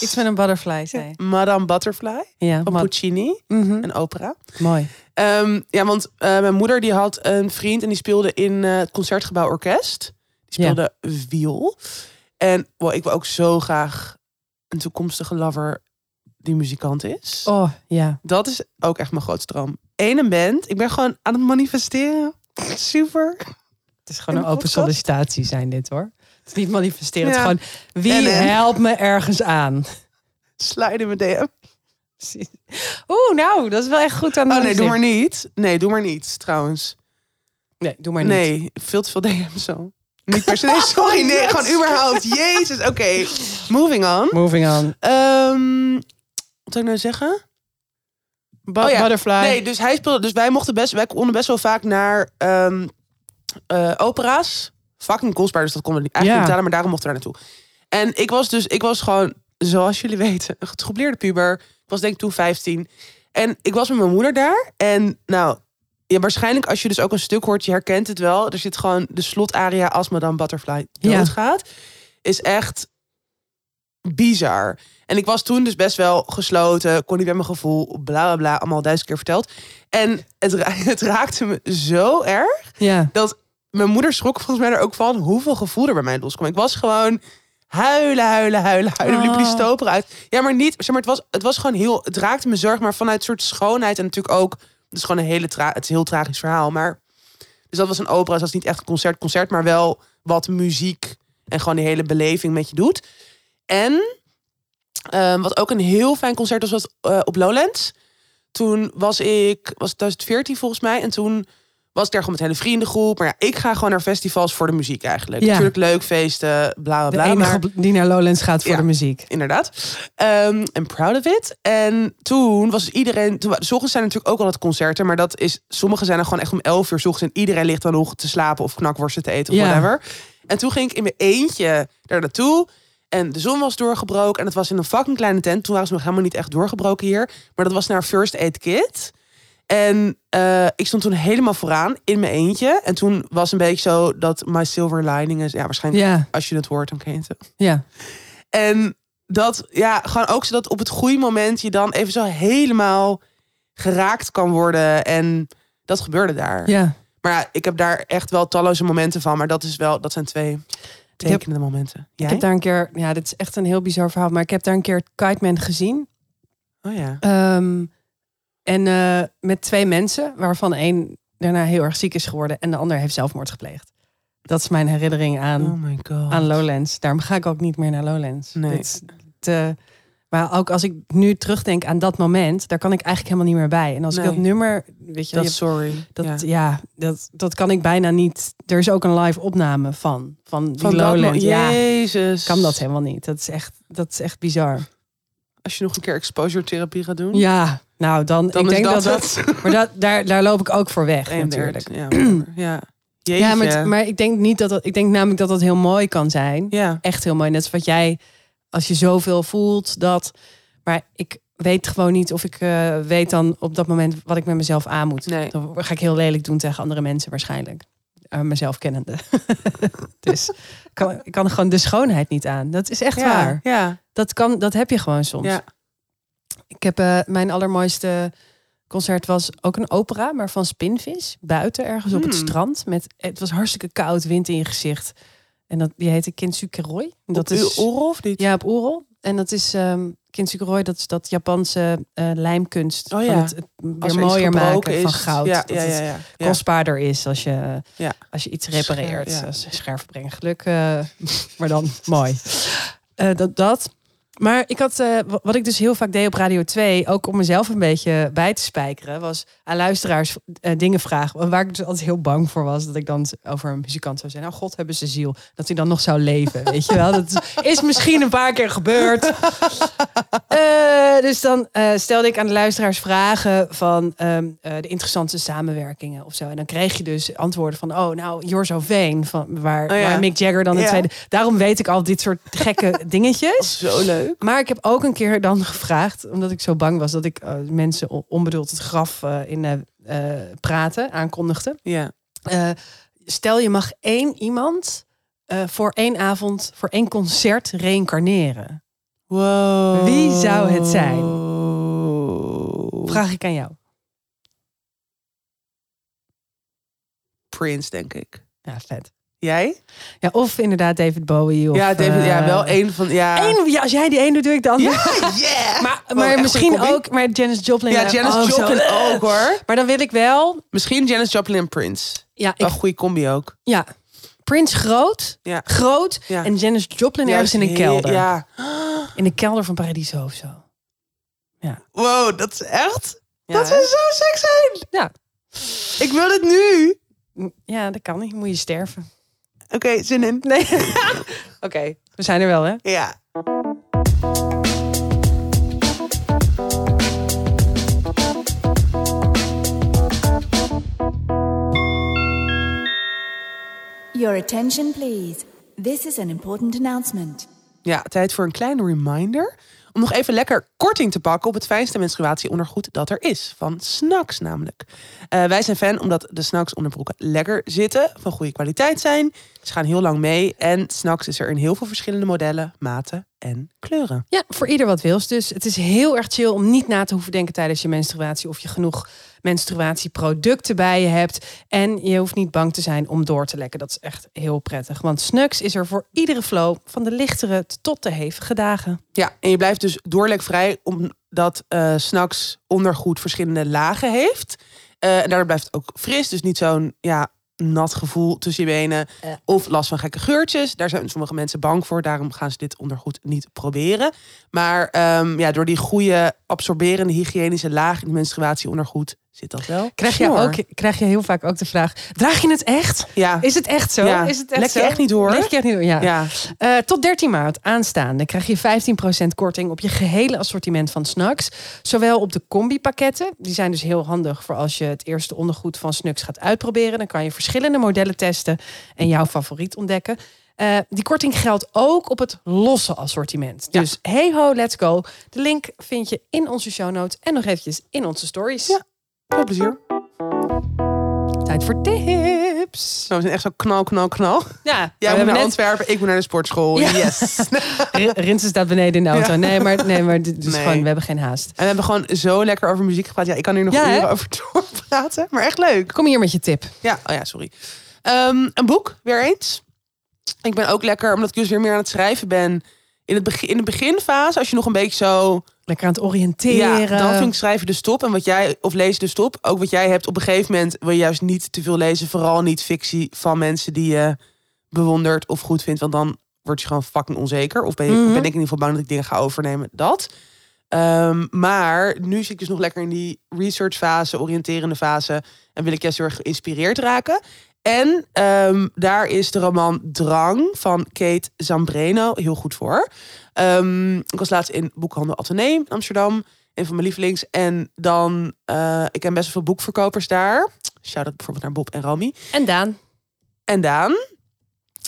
Speaker 1: Iets met een butterfly, zei.
Speaker 2: Madame Butterfly
Speaker 1: Ja,
Speaker 2: van Puccini.
Speaker 1: Mhm.
Speaker 2: Een opera.
Speaker 1: mooi.
Speaker 2: Ehm, ja, want eh, mijn moeder die had een vriend en die speelde in eh, het Concertgebouw Orkest. Die speelde viool. En wow, ik wil ook zo graag een toekomstige lover die muzikant is.
Speaker 1: Oh, ja.
Speaker 2: Dat is ook echt mijn grootste droom. Eén een band. Ik ben gewoon aan het manifesteren. Super.
Speaker 1: Het is gewoon een open sollicitatie zijn dit hoor. Het is niet manifesteren.
Speaker 2: Ja.
Speaker 1: Het is gewoon, wie
Speaker 2: En, en.
Speaker 1: helpt me ergens aan?
Speaker 2: Slide in mijn DM.
Speaker 1: Oeh, nou, dat is wel echt goed aan
Speaker 2: Oh nee, doe maar niet. Nee, doe maar niet trouwens.
Speaker 1: Nee, doe maar niet.
Speaker 2: Nee, veel te veel DM's zo. Niet per se. Nee, sorry. Nee, gewoon überhaupt. Jezus. Oké. Moving on.
Speaker 1: Moving on.
Speaker 2: Ehm, wat zou ik nou zeggen? Oh ja,
Speaker 1: Butterfly.
Speaker 2: Nee, dus hij speelde. Dus wij mochten best. Wij konden best wel vaak naar ehm, eh, opera's. Fucking kostbaar, dus dat konden we niet eigenlijk
Speaker 1: Ja.
Speaker 2: betalen, maar daarom mochten we daar naartoe. En ik was dus, ik was gewoon, zoals jullie weten, een getroubleerde puber. Ik was denk ik toen 15. En ik was met mijn moeder daar. En nou, ja, waarschijnlijk als je dus ook een stuk hoort, je herkent het wel. Er zit gewoon de slotaria als Madame Butterfly
Speaker 1: Ja.
Speaker 2: doodgaat. Is echt bizar. En ik was toen dus best wel gesloten, kon niet bij mijn gevoel, bla bla bla, allemaal duizend keer verteld. En het, ra- het raakte me zo erg
Speaker 1: Ja.
Speaker 2: dat mijn moeder schrok volgens mij er ook van hoeveel gevoel er bij mij loskwam. Ik was gewoon huilen, huilen, huilen, huilen. Liep die
Speaker 1: Oh.
Speaker 2: stoper uit. Ja, maar niet, zeg maar, het was, het was gewoon heel, het raakte me zorg, maar vanuit een soort schoonheid en natuurlijk ook, het is gewoon een hele, tra het is een heel tragisch verhaal, maar dus dat was een opera, dus dat is niet echt een concert, concert, maar wel wat muziek en gewoon die hele beleving met je doet. En ehm, wat ook een heel fijn concert was, was eh, op Lowlands. Toen was ik, was het 2014 volgens mij, en toen was ik daar gewoon met hele vriendengroep. Maar ja, ik ga gewoon naar festivals voor de muziek eigenlijk.
Speaker 1: Ja.
Speaker 2: Natuurlijk leuk, feesten, bla bla
Speaker 1: De enige
Speaker 2: maar-
Speaker 1: die naar Lowlands gaat voor
Speaker 2: Ja.
Speaker 1: de muziek.
Speaker 2: inderdaad. Ehm en proud of it. En toen was iedereen. Toen, s ochtends zijn natuurlijk ook al het concerten. Maar dat is. Sommige zijn er gewoon echt om 11 uur 's ochtends. En iedereen ligt dan nog te slapen of knakworsten te eten of
Speaker 1: Ja.
Speaker 2: whatever. En toen ging ik in mijn eentje daar naartoe. En de zon was doorgebroken. En het was in een fucking kleine tent. Toen waren ze nog helemaal niet echt doorgebroken hier. Maar dat was naar First Aid Kit. En eh, ik stond toen helemaal vooraan in mijn eentje. En toen was een beetje zo dat my silver lining is. Ja, waarschijnlijk als je het hoort, dan ken je het.
Speaker 1: ja.
Speaker 2: En dat, ja, gewoon ook zodat op het goede moment je dan even zo helemaal geraakt kan worden. En dat gebeurde daar.
Speaker 1: ja.
Speaker 2: Maar ja, ik heb daar echt wel talloze momenten van. Maar dat is wel, dat zijn twee tekenende momenten. Jij?
Speaker 1: Ik heb daar een keer, ja, dit is echt een heel bizar verhaal, maar ik heb daar een keer Kite Man gezien.
Speaker 2: Oh ja.
Speaker 1: Ehm, en eh, met twee mensen, waarvan één daarna heel erg ziek is geworden en de ander heeft zelfmoord gepleegd. Dat is mijn herinnering aan,
Speaker 2: Oh my god.
Speaker 1: aan Lowlands. Daarom ga ik ook niet meer naar Lowlands.
Speaker 2: Nee.
Speaker 1: Dit te- maar ook als ik nu terugdenk aan dat moment, daar kan ik eigenlijk helemaal niet meer bij. En als
Speaker 2: Nee.
Speaker 1: ik dat nummer, weet je,
Speaker 2: Dat
Speaker 1: je-
Speaker 2: sorry.
Speaker 1: dat,
Speaker 2: ja.
Speaker 1: ja. dat, dat kan ik bijna niet. Er is ook een live opname van, van die
Speaker 2: Van
Speaker 1: Ja,
Speaker 2: Jezus.
Speaker 1: kan dat helemaal niet. Dat is echt, dat is echt bizar.
Speaker 2: Als je nog een keer exposure therapie gaat doen.
Speaker 1: Ja, nou dan,
Speaker 2: Dan
Speaker 1: ik denk
Speaker 2: dat,
Speaker 1: dat, maar dat, daar, daar loop ik ook voor weg
Speaker 2: En
Speaker 1: natuurlijk.
Speaker 2: Ja, whatever. ja. Jeetje.
Speaker 1: Ja, maar, maar ik denk niet dat dat, ik denk namelijk dat dat heel mooi kan zijn.
Speaker 2: ja.
Speaker 1: Echt heel mooi. Net als wat jij, als je zoveel voelt dat, maar ik weet gewoon niet of ik eh, weet dan op dat moment wat ik met mezelf aan moet.
Speaker 2: Nee.
Speaker 1: Dan ga ik heel lelijk doen tegen andere mensen waarschijnlijk. Eh, mezelf kennende. dus ik kan, ik kan gewoon de schoonheid niet aan. Dat is echt
Speaker 2: ja.
Speaker 1: waar.
Speaker 2: Ja.
Speaker 1: Dat, kan, dat heb je gewoon soms.
Speaker 2: Ja.
Speaker 1: Ik heb eh, mijn allermooiste concert was ook een opera, maar van Spinvis. Buiten ergens op het
Speaker 2: Hmm.
Speaker 1: strand. Met, het was hartstikke koud, wind in je gezicht. En dat, die heette Kintsukuroi. Dat
Speaker 2: Op
Speaker 1: is
Speaker 2: of niet?
Speaker 1: ja, op Oerol. En dat is um, dat is dat Japanse eh, lijmkunst.
Speaker 2: Oh
Speaker 1: van
Speaker 2: ja.
Speaker 1: het, het weer
Speaker 2: er
Speaker 1: mooier maken van goud.
Speaker 2: Ja,
Speaker 1: dat
Speaker 2: ja,
Speaker 1: het
Speaker 2: ja, ja. ja.
Speaker 1: kostbaarder is als je, als je iets repareert.
Speaker 2: Scher- ja.
Speaker 1: Als scherven brengen geluk, eh, maar dan mooi. Eh, dat, dat. Maar ik had, eh, wa- wat ik dus heel vaak deed op Radio 2, ook om mezelf een beetje bij te spijkeren, was aan luisteraars eh, dingen vragen. Waar ik dus altijd heel bang voor was, dat ik dan over een muzikant zou zeggen, nou god hebben ze ziel, dat hij dan nog zou leven, weet je wel. Dat is, is misschien een paar keer gebeurd. Eh, dus dan eh, stelde ik aan de luisteraars vragen van ehm, eh, de interessante samenwerkingen of zo. En dan kreeg je dus antwoorden van, oh nou, You're So Vain, van, waar,
Speaker 2: Oh ja.
Speaker 1: waar Mick Jagger dan de
Speaker 2: Ja.
Speaker 1: tweede... Daarom weet ik al dit soort gekke dingetjes.
Speaker 2: Zo leuk.
Speaker 1: Maar ik heb ook een keer dan gevraagd, omdat ik zo bang was dat ik mensen on- onbedoeld het graf in praten aankondigde.
Speaker 2: Ja.
Speaker 1: Stel je mag één iemand voor één avond, voor één concert reïncarneren.
Speaker 2: Wow.
Speaker 1: Wie zou het zijn? Vraag ik aan jou.
Speaker 2: Prince, denk ik.
Speaker 1: Ja, vet.
Speaker 2: Jij?
Speaker 1: Ja, of inderdaad David Bowie. Of,
Speaker 2: ja, David, ja,
Speaker 1: eh,
Speaker 2: wel één van. Ja.
Speaker 1: één- ja, als jij die één doet, doe ik dan.
Speaker 2: Ja, yeah.
Speaker 1: Maar,
Speaker 2: echt
Speaker 1: misschien ook, maar Janis Joplin.
Speaker 2: Ja,
Speaker 1: eh,
Speaker 2: Janis. Joplin ook hoor.
Speaker 1: Maar dan wil ik wel.
Speaker 2: Misschien Janis Joplin en Prince.
Speaker 1: Ja,
Speaker 2: Wel
Speaker 1: ik,
Speaker 2: een goede combi ook.
Speaker 1: ja. Prince groot,
Speaker 2: Ja.
Speaker 1: groot
Speaker 2: Ja.
Speaker 1: en Janis Joplin ergens in een kelder.
Speaker 2: Ja.
Speaker 1: In de kelder van Paradiso of zo.
Speaker 2: Wow, dat is echt.
Speaker 1: Ja,
Speaker 2: dat zou zo seks zijn.
Speaker 1: Ja.
Speaker 2: Ik wil het nu.
Speaker 1: Ja, dat kan niet. Moet je sterven.
Speaker 2: Oké, zin in.
Speaker 1: Nee. Oké, we zijn er wel, hè?
Speaker 2: Ja.
Speaker 3: Your attention, please. This is an important announcement.
Speaker 2: Ja, tijd voor een kleine reminder. Om nog even lekker korting te pakken op het fijnste menstruatieondergoed dat er is. Van Snacks namelijk. Eh, wij zijn fan omdat de Snacks onderbroeken lekker zitten. Van goede kwaliteit zijn. Ze gaan heel lang mee. En Snacks is er in heel veel verschillende modellen, maten en kleuren.
Speaker 1: Ja, voor ieder wat wils. Dus het is heel erg chill om niet na te hoeven denken tijdens je menstruatie of je genoeg menstruatieproducten bij je hebt. En je hoeft niet bang te zijn om door te lekken. Dat is echt heel prettig. Want Snux is er voor iedere flow, van de lichtere tot de hevige dagen.
Speaker 2: Ja, en je blijft dus doorlekvrij omdat eh s'nachts ondergoed verschillende lagen heeft. Eh, en daardoor blijft het ook fris. Dus niet zo'n ja, nat gevoel tussen je benen. Of last van gekke geurtjes. Daar zijn sommige mensen bang voor. Daarom gaan ze dit ondergoed niet proberen. Maar ehm, ja, door die goede absorberende hygiënische laag in menstruatieondergoed zit dat wel.
Speaker 1: Krijg je, ook, krijg je heel vaak ook de vraag: draag je het echt?
Speaker 2: Ja,
Speaker 1: Is het echt zo?
Speaker 2: Ja.
Speaker 1: Is het echt
Speaker 2: Lek je
Speaker 1: zo?
Speaker 2: echt niet door?
Speaker 1: Lek je echt niet door, ja.
Speaker 2: ja.
Speaker 1: Eh, tot 13 maart aanstaande krijg je 15% korting op je gehele assortiment van Snacks. Zowel op de combi-pakketten. Die zijn dus heel handig voor als je het eerste ondergoed van Snacks gaat uitproberen. Dan kan je verschillende modellen testen en jouw favoriet ontdekken. Eh, die korting geldt ook op het losse assortiment.
Speaker 2: Ja.
Speaker 1: Dus hey ho, let's go. De link vind je in onze show notes en nog eventjes in onze stories.
Speaker 2: Ja. Veel plezier.
Speaker 1: Tijd voor tips.
Speaker 2: Nou, we zijn echt zo knal, knal, knal.
Speaker 1: Ja,
Speaker 2: Jij
Speaker 1: we
Speaker 2: moet naar
Speaker 1: net-
Speaker 2: Antwerpen, ik moet naar de sportschool.
Speaker 1: Ja.
Speaker 2: Yes.
Speaker 1: Rinsen staat beneden in de auto.
Speaker 2: Ja.
Speaker 1: Nee, maar, nee, maar
Speaker 2: Nee.
Speaker 1: gewoon, we hebben geen haast.
Speaker 2: En we hebben gewoon zo lekker over muziek gepraat. Ja, ik kan hier nog
Speaker 1: Ja, hè?
Speaker 2: uren over doorpraten. Maar echt leuk.
Speaker 1: Kom hier met je tip.
Speaker 2: Ja, oh ja, sorry. Ehm, een boek, weer eens. Ik ben ook lekker, omdat ik dus weer meer aan het schrijven ben. In, het begin, in de beginfase, als je nog een beetje zo...
Speaker 1: Lekker aan het oriënteren.
Speaker 2: Ja, dan vind ik schrijven de stop. En wat jij, of lezen de stop. Ook wat jij hebt, op een gegeven moment wil je juist niet te veel lezen. Vooral niet fictie van mensen die je bewondert of goed vindt. Want dan word je gewoon fucking onzeker. Of ben, je,
Speaker 1: Mhm.
Speaker 2: ben ik in ieder geval bang dat ik dingen ga overnemen. Dat. Ehm, maar nu zit ik dus nog lekker in die research fase, oriënterende fase. En wil ik juist heel erg geïnspireerd raken. En ehm, daar is de roman Drang van Kate Zambreno heel goed voor. Ehm, ik was laatst in boekhandel Atheneum in Amsterdam. Een van mijn lievelings. En dan, eh, ik ken best wel veel boekverkopers daar. Shout-out bijvoorbeeld naar Bob en Rami.
Speaker 1: En Daan.
Speaker 2: En Daan.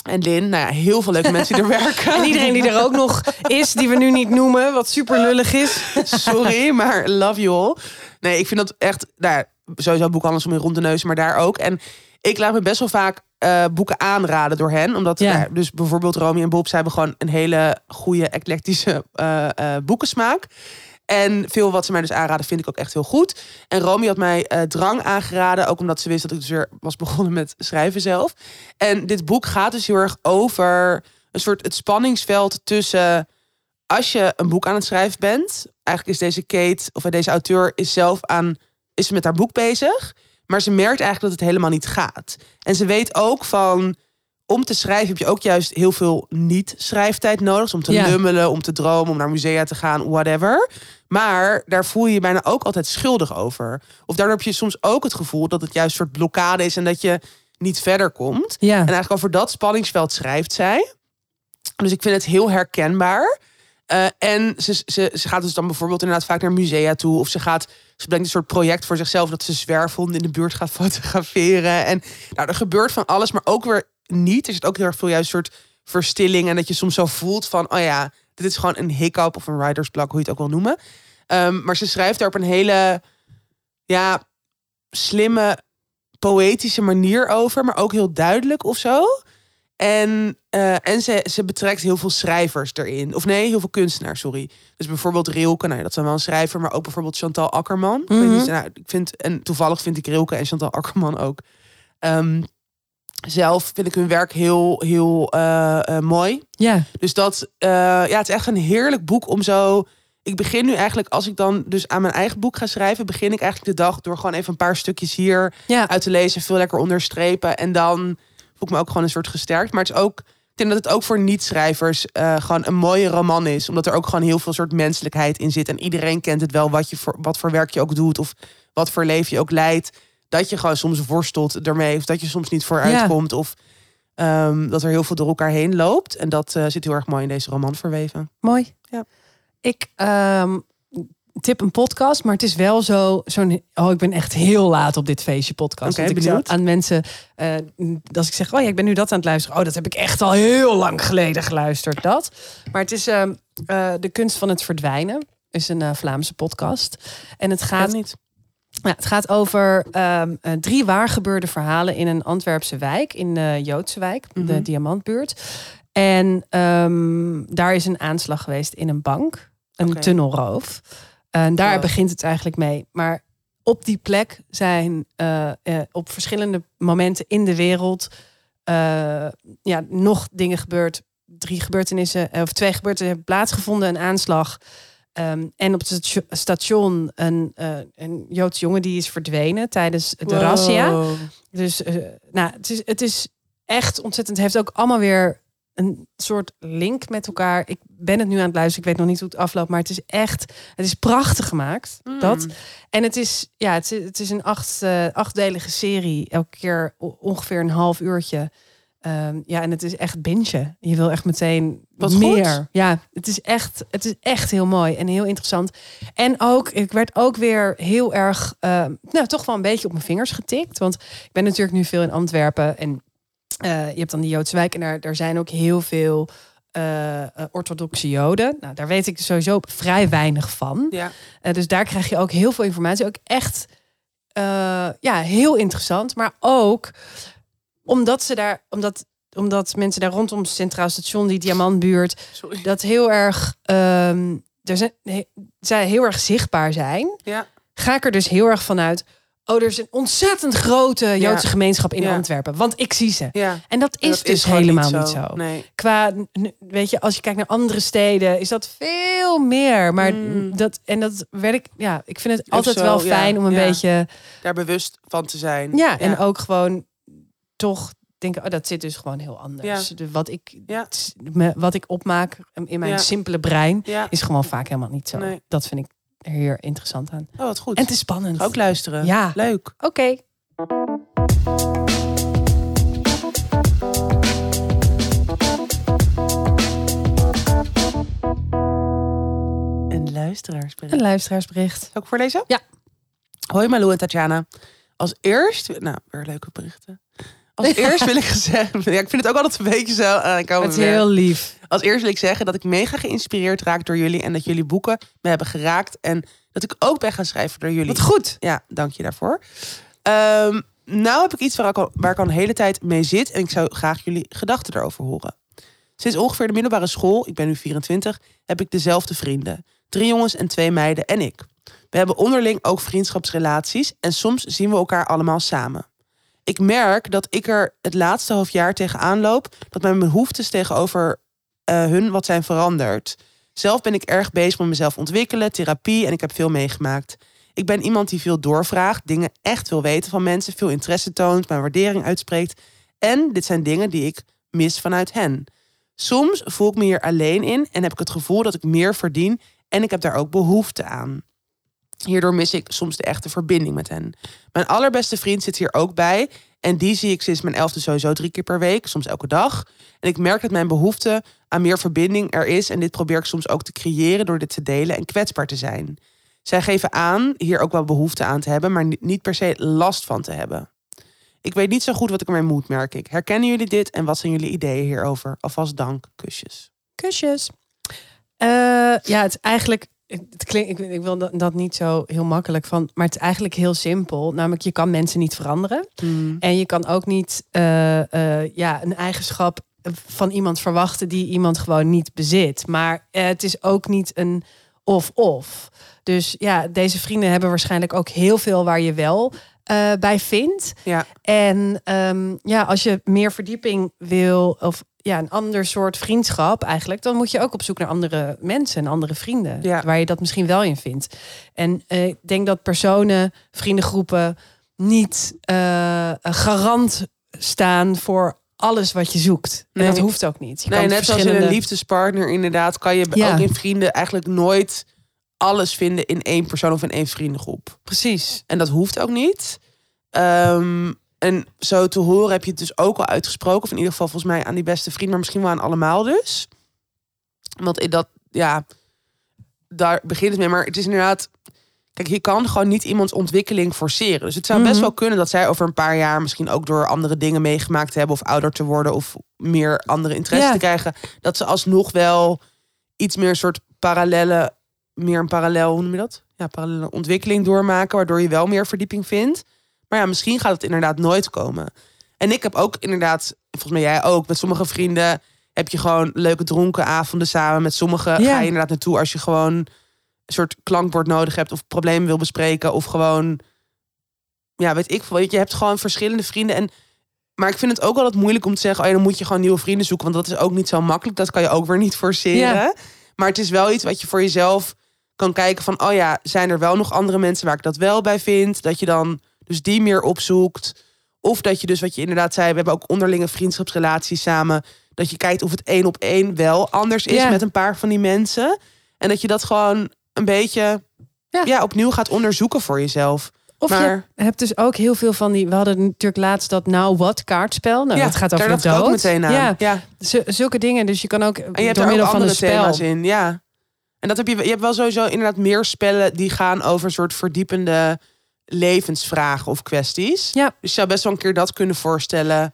Speaker 2: En Lin. Nou ja, heel veel leuke mensen die er werken.
Speaker 1: En iedereen die er ook nog is, die we nu niet noemen, wat super lullig is.
Speaker 2: Sorry, maar love you all. Nee, ik vind dat echt, nou, ja, sowieso boekhandels om in rond de neus, maar daar ook. En ik laat me best wel vaak eh, boeken aanraden door hen. Omdat,
Speaker 1: Ja.
Speaker 2: nou, dus bijvoorbeeld Romy en Bob, zij hebben gewoon een hele goede eclectische eh, eh, boekensmaak. En veel wat ze mij dus aanraden, vind ik ook echt heel goed. En Romy had mij drang aangeraden, ook omdat ze wist dat ik dus weer was begonnen met schrijven zelf. En dit boek gaat dus heel erg over een soort het spanningsveld tussen als je een boek aan het schrijven bent. Eigenlijk is deze Kate, of deze auteur, is zelf aan, is ze met haar boek bezig. Maar ze merkt eigenlijk dat het helemaal niet gaat. En ze weet ook van, om te schrijven heb je ook juist heel veel niet-schrijftijd nodig. Dus om te
Speaker 1: Ja.
Speaker 2: lummelen, om te dromen, om naar musea te gaan, whatever. Maar daar voel je je bijna ook altijd schuldig over. Of daardoor heb je soms ook het gevoel dat het juist een soort blokkade is en dat je niet verder komt.
Speaker 1: Ja.
Speaker 2: En eigenlijk over dat spanningsveld schrijft zij. Dus ik vind het heel herkenbaar. Eh, en ze, ze, ze gaat dus dan bijvoorbeeld inderdaad vaak naar musea toe. Of ze gaat, ze bedenkt een soort project voor zichzelf dat ze zwerfhonden in de buurt gaat fotograferen. En nou, er gebeurt van alles, maar ook weer niet. Er zit ook heel erg veel juist een soort verstilling. En dat je soms zo voelt van, oh ja, dit is gewoon een hiccup of een writersblok, hoe je het ook wil noemen. Ehm, maar ze schrijft daar op een hele, ja, slimme, poëtische manier over, maar ook heel duidelijk of zo. En, eh, en ze, ze betrekt heel veel schrijvers erin. Of nee, heel veel kunstenaars, sorry. Dus bijvoorbeeld Rilke, nou ja, dat dan wel een schrijver, maar ook bijvoorbeeld Chantal Akkerman. Ik,
Speaker 1: Mhm.
Speaker 2: nou, ik vind, en toevallig vind ik Rilke en Chantal Akkerman ook. Ehm, zelf vind ik hun werk heel, heel eh, eh, mooi.
Speaker 1: Ja.
Speaker 2: Dus dat, ja, het is echt een heerlijk boek om zo. Ik begin nu eigenlijk, als ik dan dus aan mijn eigen boek ga schrijven, begin ik eigenlijk de dag door gewoon even een paar stukjes hier
Speaker 1: Ja.
Speaker 2: uit te lezen, veel lekker onderstrepen. En dan voel ik me ook gewoon een soort gesterkt. Maar het is ook, ik denk dat het ook voor niet-schrijvers eh, gewoon een mooie roman is. Omdat er ook gewoon heel veel soort menselijkheid in zit. En iedereen kent het wel, wat, je voor, wat voor werk je ook doet. Of wat voor leven je ook leidt. Dat je gewoon soms worstelt ermee. Of dat je soms niet vooruit
Speaker 1: Ja.
Speaker 2: komt. Of ehm, dat er heel veel door elkaar heen loopt. En dat eh, zit heel erg mooi in deze roman verweven.
Speaker 1: Mooi.
Speaker 2: Ja.
Speaker 1: Ik ehm, tip een podcast, maar het is wel zo. Zo'n, oh, ik ben echt heel laat op dit feestje podcast. Want ik zeg aan mensen, eh, als ik zeg, oh ja, ik ben nu dat aan het luisteren. Oh, dat heb ik echt al heel lang geleden geluisterd. Dat. Maar het is ehm, eh, de kunst van het verdwijnen. Is een eh, Vlaamse podcast. En het gaat
Speaker 2: niet.
Speaker 1: ja, het gaat over ehm, eh, drie waargebeurde verhalen in een Antwerpse wijk, in de Joodse wijk, de
Speaker 2: Mhm.
Speaker 1: Diamantbuurt. En ehm, daar is een aanslag geweest in een bank. Een tunnelroof. En daar
Speaker 2: Wow.
Speaker 1: begint het eigenlijk mee. Maar op die plek zijn eh, eh, op verschillende momenten in de wereld eh, ja, nog dingen gebeurd. Drie gebeurtenissen, of twee gebeurtenissen hebben plaatsgevonden. Een aanslag. Ehm, en op het statio- station een, een Joods jongen die is verdwenen tijdens de
Speaker 2: Wow.
Speaker 1: razzia. Dus nou, het, is, het is echt ontzettend. Het heeft ook allemaal weer een soort link met elkaar. Ik ben het nu aan het luisteren. Ik weet nog niet hoe het afloopt, maar het is echt. Het is prachtig gemaakt.
Speaker 2: Mm.
Speaker 1: Dat. En het is, ja, het is, het is een acht, eh, achtdelige serie. Elke keer ongeveer een half uurtje. Ehm, ja, en het is echt bingen. Je wil echt meteen
Speaker 2: Wat
Speaker 1: meer.
Speaker 2: goed.
Speaker 1: Ja, het is, echt, het is echt heel mooi en heel interessant. En ook, ik werd ook weer heel erg, eh, nou, toch wel een beetje op mijn vingers getikt. Want ik ben natuurlijk nu veel in Antwerpen. En je hebt dan die Joodse wijk. En daar, daar zijn ook heel veel eh, eh, orthodoxe Joden. Nou, daar weet ik sowieso vrij weinig van.
Speaker 2: Ja.
Speaker 1: Eh, dus daar krijg je ook heel veel informatie. Ook echt eh, ja, heel interessant. Maar ook omdat ze daar, omdat, omdat mensen daar rondom Centraal Station, die Diamantbuurt,
Speaker 2: Sorry.
Speaker 1: dat heel erg, ehm er zijn, he- zij heel erg zichtbaar zijn.
Speaker 2: Ja.
Speaker 1: Ga ik er dus heel erg vanuit. Oh, er is een ontzettend grote Joodse gemeenschap in
Speaker 2: Ja.
Speaker 1: Antwerpen. Want ik zie ze.
Speaker 2: Ja.
Speaker 1: En dat is
Speaker 2: Dat
Speaker 1: dus helemaal niet zo.
Speaker 2: Nee.
Speaker 1: Qua, weet je, als je kijkt naar andere steden, is dat veel meer. Maar
Speaker 2: Mm.
Speaker 1: dat, en dat werd ik, ja, ik vind het altijd
Speaker 2: zo,
Speaker 1: wel fijn om een beetje,
Speaker 2: Daar bewust van te zijn.
Speaker 1: ja, en ook gewoon toch denken, oh, dat zit dus gewoon heel
Speaker 2: Ja.
Speaker 1: anders. De, wat, ik,
Speaker 2: Ja.
Speaker 1: wat ik opmaak in mijn
Speaker 2: Ja.
Speaker 1: simpele brein,
Speaker 2: Ja.
Speaker 1: is gewoon vaak helemaal niet zo.
Speaker 2: Nee.
Speaker 1: Dat vind ik er heel interessant aan.
Speaker 2: Oh, wat goed.
Speaker 1: En het is spannend.
Speaker 2: Ga ook luisteren.
Speaker 1: Ja.
Speaker 2: Leuk.
Speaker 1: Oké.
Speaker 2: Een luisteraarsbericht.
Speaker 1: Een luisteraarsbericht.
Speaker 2: Zal ik voorlezen?
Speaker 1: Ja.
Speaker 2: Hoi Malou en Tatjana. Als eerst... Nou, weer leuke berichten. Als eerst wil ik zeggen... Ja, ik vind het ook altijd een beetje zo... eh, ik hou
Speaker 1: Het is heel lief.
Speaker 2: Als eerst wil ik zeggen dat ik mega geïnspireerd raak door jullie... en dat jullie boeken me hebben geraakt... en dat ik ook ben gaan schrijven door jullie.
Speaker 1: Wat goed.
Speaker 2: Ja, dank je daarvoor. Ehm, nou heb ik iets waar ik, al, waar ik al een hele tijd mee zit... en ik zou graag jullie gedachten erover horen. Sinds ongeveer de middelbare school, ik ben nu 24... heb ik dezelfde vrienden. Drie jongens en twee meiden en ik. We hebben onderling ook vriendschapsrelaties... en soms zien we elkaar allemaal samen. Ik merk dat ik er het laatste half jaar tegenaan loop... dat mijn behoeftes tegenover eh, hun wat zijn veranderd. Zelf ben ik erg bezig met mezelf ontwikkelen, therapie... en ik heb veel meegemaakt. Ik ben iemand die veel doorvraagt, dingen echt wil weten van mensen, veel interesse toont, mijn waardering uitspreekt. En dit zijn dingen die ik mis vanuit hen. Soms voel ik me hier alleen in en heb ik het gevoel dat ik meer verdien en ik heb daar ook behoefte aan. Hierdoor mis ik soms de echte verbinding met hen. Mijn allerbeste vriend zit hier ook bij. En die zie ik sinds mijn elfde sowieso drie keer per week, soms elke dag. En ik merk dat mijn behoefte aan meer verbinding er is. En dit probeer ik soms ook te creëren door dit te delen en kwetsbaar te zijn. Zij geven aan hier ook wel behoefte aan te hebben, maar ni- niet per se last van te hebben. Ik weet niet zo goed wat ik ermee moet, merk ik. Herkennen jullie dit en wat zijn jullie ideeën hierover? Alvast dank, kusjes.
Speaker 1: Kusjes. Eh, ja, het is eigenlijk. Het klinkt, ik, ik wil dat, niet zo heel makkelijk van, maar het is eigenlijk heel simpel. Namelijk, je kan mensen niet veranderen. En je kan ook niet eh, eh, ja, een eigenschap van iemand verwachten die iemand gewoon niet bezit. Maar eh, het is ook niet een of-of. Dus ja, deze vrienden hebben waarschijnlijk ook heel veel waar je wel eh, bij vindt.
Speaker 2: Ja,
Speaker 1: En ehm, ja, als je meer verdieping wil, of ja, een ander soort vriendschap eigenlijk, dan moet je ook op zoek naar andere mensen en andere vrienden.
Speaker 2: Ja.
Speaker 1: Waar je dat misschien wel in vindt. En eh, ik denk dat personen, vriendengroepen niet eh, garant staan voor alles wat je zoekt. En dat hoeft ook niet. Je
Speaker 2: nee,
Speaker 1: kan
Speaker 2: net zoals in
Speaker 1: verschillende-
Speaker 2: een liefdespartner inderdaad... kan je
Speaker 1: Ja.
Speaker 2: ook in vrienden eigenlijk nooit alles vinden in één persoon of in één vriendengroep.
Speaker 1: Precies.
Speaker 2: En dat hoeft ook niet. Ehm, en zo te horen heb je het dus ook al uitgesproken. Of in ieder geval volgens mij aan die beste vriend. Maar misschien wel aan allemaal dus. Want in dat, ja, daar begint het mee. Maar het is inderdaad... Kijk, je kan gewoon niet iemands ontwikkeling forceren. Dus het zou best
Speaker 1: Mhm.
Speaker 2: wel kunnen dat zij over een paar jaar... misschien ook door andere dingen meegemaakt hebben... of ouder te worden of meer andere interesse
Speaker 1: Ja.
Speaker 2: te krijgen... dat ze alsnog wel iets meer een soort parallelle... meer een parallel, hoe noem je dat? Ja, parallele ontwikkeling doormaken... waardoor je wel meer verdieping vindt. Maar ja, misschien gaat het inderdaad nooit komen. En ik heb ook inderdaad, volgens mij jij ook... met sommige vrienden heb je gewoon leuke dronken avonden samen. Met sommigen
Speaker 1: Ja.
Speaker 2: ga je inderdaad naartoe als je gewoon een soort klankbord nodig hebt of problemen wil bespreken of gewoon ja, weet ik veel. Je je hebt gewoon verschillende vrienden en maar ik vind het ook altijd moeilijk om te zeggen, oh ja, dan moet je gewoon nieuwe vrienden zoeken, want dat is ook niet zo makkelijk. Dat kan je ook weer niet forceren.
Speaker 1: Ja.
Speaker 2: Maar het is wel iets wat je voor jezelf kan kijken van, oh ja, zijn er wel nog andere mensen waar ik dat wel bij vind? Dat je dan dus die meer opzoekt. Of dat je dus, wat je inderdaad zei, we hebben ook onderlinge vriendschapsrelaties samen. Dat je kijkt of het één op één wel anders is
Speaker 1: Ja.
Speaker 2: met een paar van die mensen. En dat je dat gewoon een beetje
Speaker 1: Ja.
Speaker 2: ja. opnieuw gaat onderzoeken voor jezelf.
Speaker 1: Of
Speaker 2: Maar-
Speaker 1: je hebt dus ook heel veel van die... We hadden natuurlijk laatst dat Nou Wat kaartspel. Nou,
Speaker 2: ja,
Speaker 1: dat gaat over
Speaker 2: daar
Speaker 1: de dood.
Speaker 2: ook meteen aan.
Speaker 1: Ja,
Speaker 2: ja.
Speaker 1: zu- zulke dingen. Dus je kan ook
Speaker 2: En je hebt er ook
Speaker 1: van een spel...
Speaker 2: in, ja. En dat heb je, je hebt wel sowieso inderdaad meer spellen die gaan over een soort verdiepende levensvragen of kwesties.
Speaker 1: Ja.
Speaker 2: Dus je zou best wel een keer dat kunnen voorstellen.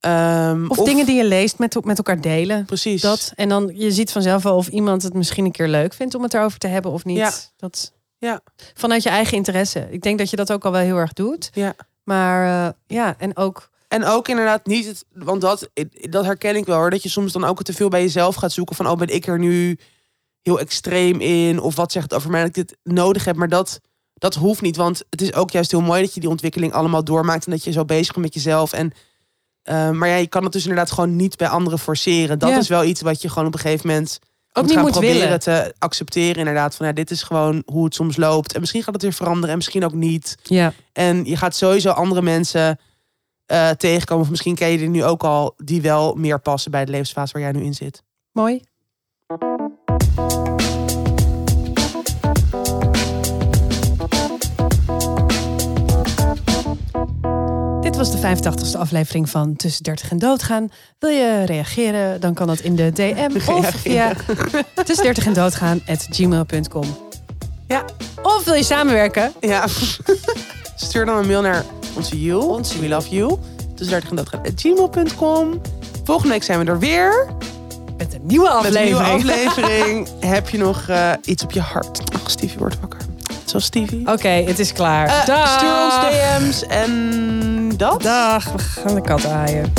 Speaker 2: Ehm,
Speaker 1: Of, dingen die je leest met, met elkaar delen.
Speaker 2: Precies.
Speaker 1: Dat. En dan je ziet vanzelf wel of iemand het misschien een keer leuk vindt om het erover te hebben of niet.
Speaker 2: Ja.
Speaker 1: Dat,
Speaker 2: Ja.
Speaker 1: Vanuit je eigen interesse. Ik denk dat je dat ook al wel heel erg doet.
Speaker 2: Ja.
Speaker 1: Maar eh, ja, en ook...
Speaker 2: En ook inderdaad niet, het, want dat, dat herken ik wel hoor. Dat je soms dan ook te veel bij jezelf gaat zoeken van, oh ben ik er nu heel extreem in? Of wat zegt het over mij dat ik dit nodig heb? Maar dat, dat hoeft niet, want het is ook juist heel mooi dat je die ontwikkeling allemaal doormaakt. En dat je zo bezig bent met jezelf. En, eh, maar ja, je kan het dus inderdaad gewoon niet bij anderen forceren. Dat
Speaker 1: Ja.
Speaker 2: is wel iets wat je gewoon op een gegeven moment
Speaker 1: Ook
Speaker 2: moet
Speaker 1: niet
Speaker 2: gaan
Speaker 1: moet
Speaker 2: proberen
Speaker 1: willen.
Speaker 2: te accepteren. Inderdaad, van ja, dit is gewoon hoe het soms loopt. En misschien gaat het weer veranderen en misschien ook niet.
Speaker 1: Ja.
Speaker 2: En je gaat sowieso andere mensen eh, tegenkomen. Of misschien ken je die nu ook al. Die wel meer passen bij de levensfase waar jij nu in zit.
Speaker 1: Mooi. Dit was de 85ste aflevering van Tussen 30 en Doodgaan. Wil je reageren? Dan kan dat in de DM of via tussen 30 en doodgaan gmail.com.
Speaker 2: Ja.
Speaker 1: Of wil je samenwerken?
Speaker 2: Ja. Stuur dan een mail naar onze you.
Speaker 1: Onze
Speaker 2: We love you. Dus daar gaan dat gmail.com. Volgende week zijn we er weer.
Speaker 1: Nieuwe
Speaker 2: Met een nieuwe
Speaker 1: aflevering.
Speaker 2: aflevering. Heb je nog eh, iets op je hart? Ach, Stevie wordt wakker. Zoals Stevie.
Speaker 1: Oké, het is klaar.
Speaker 2: Eh,
Speaker 1: Dag.
Speaker 2: stuur ons DM's en dat.
Speaker 1: Dag, we gaan de kat aaien.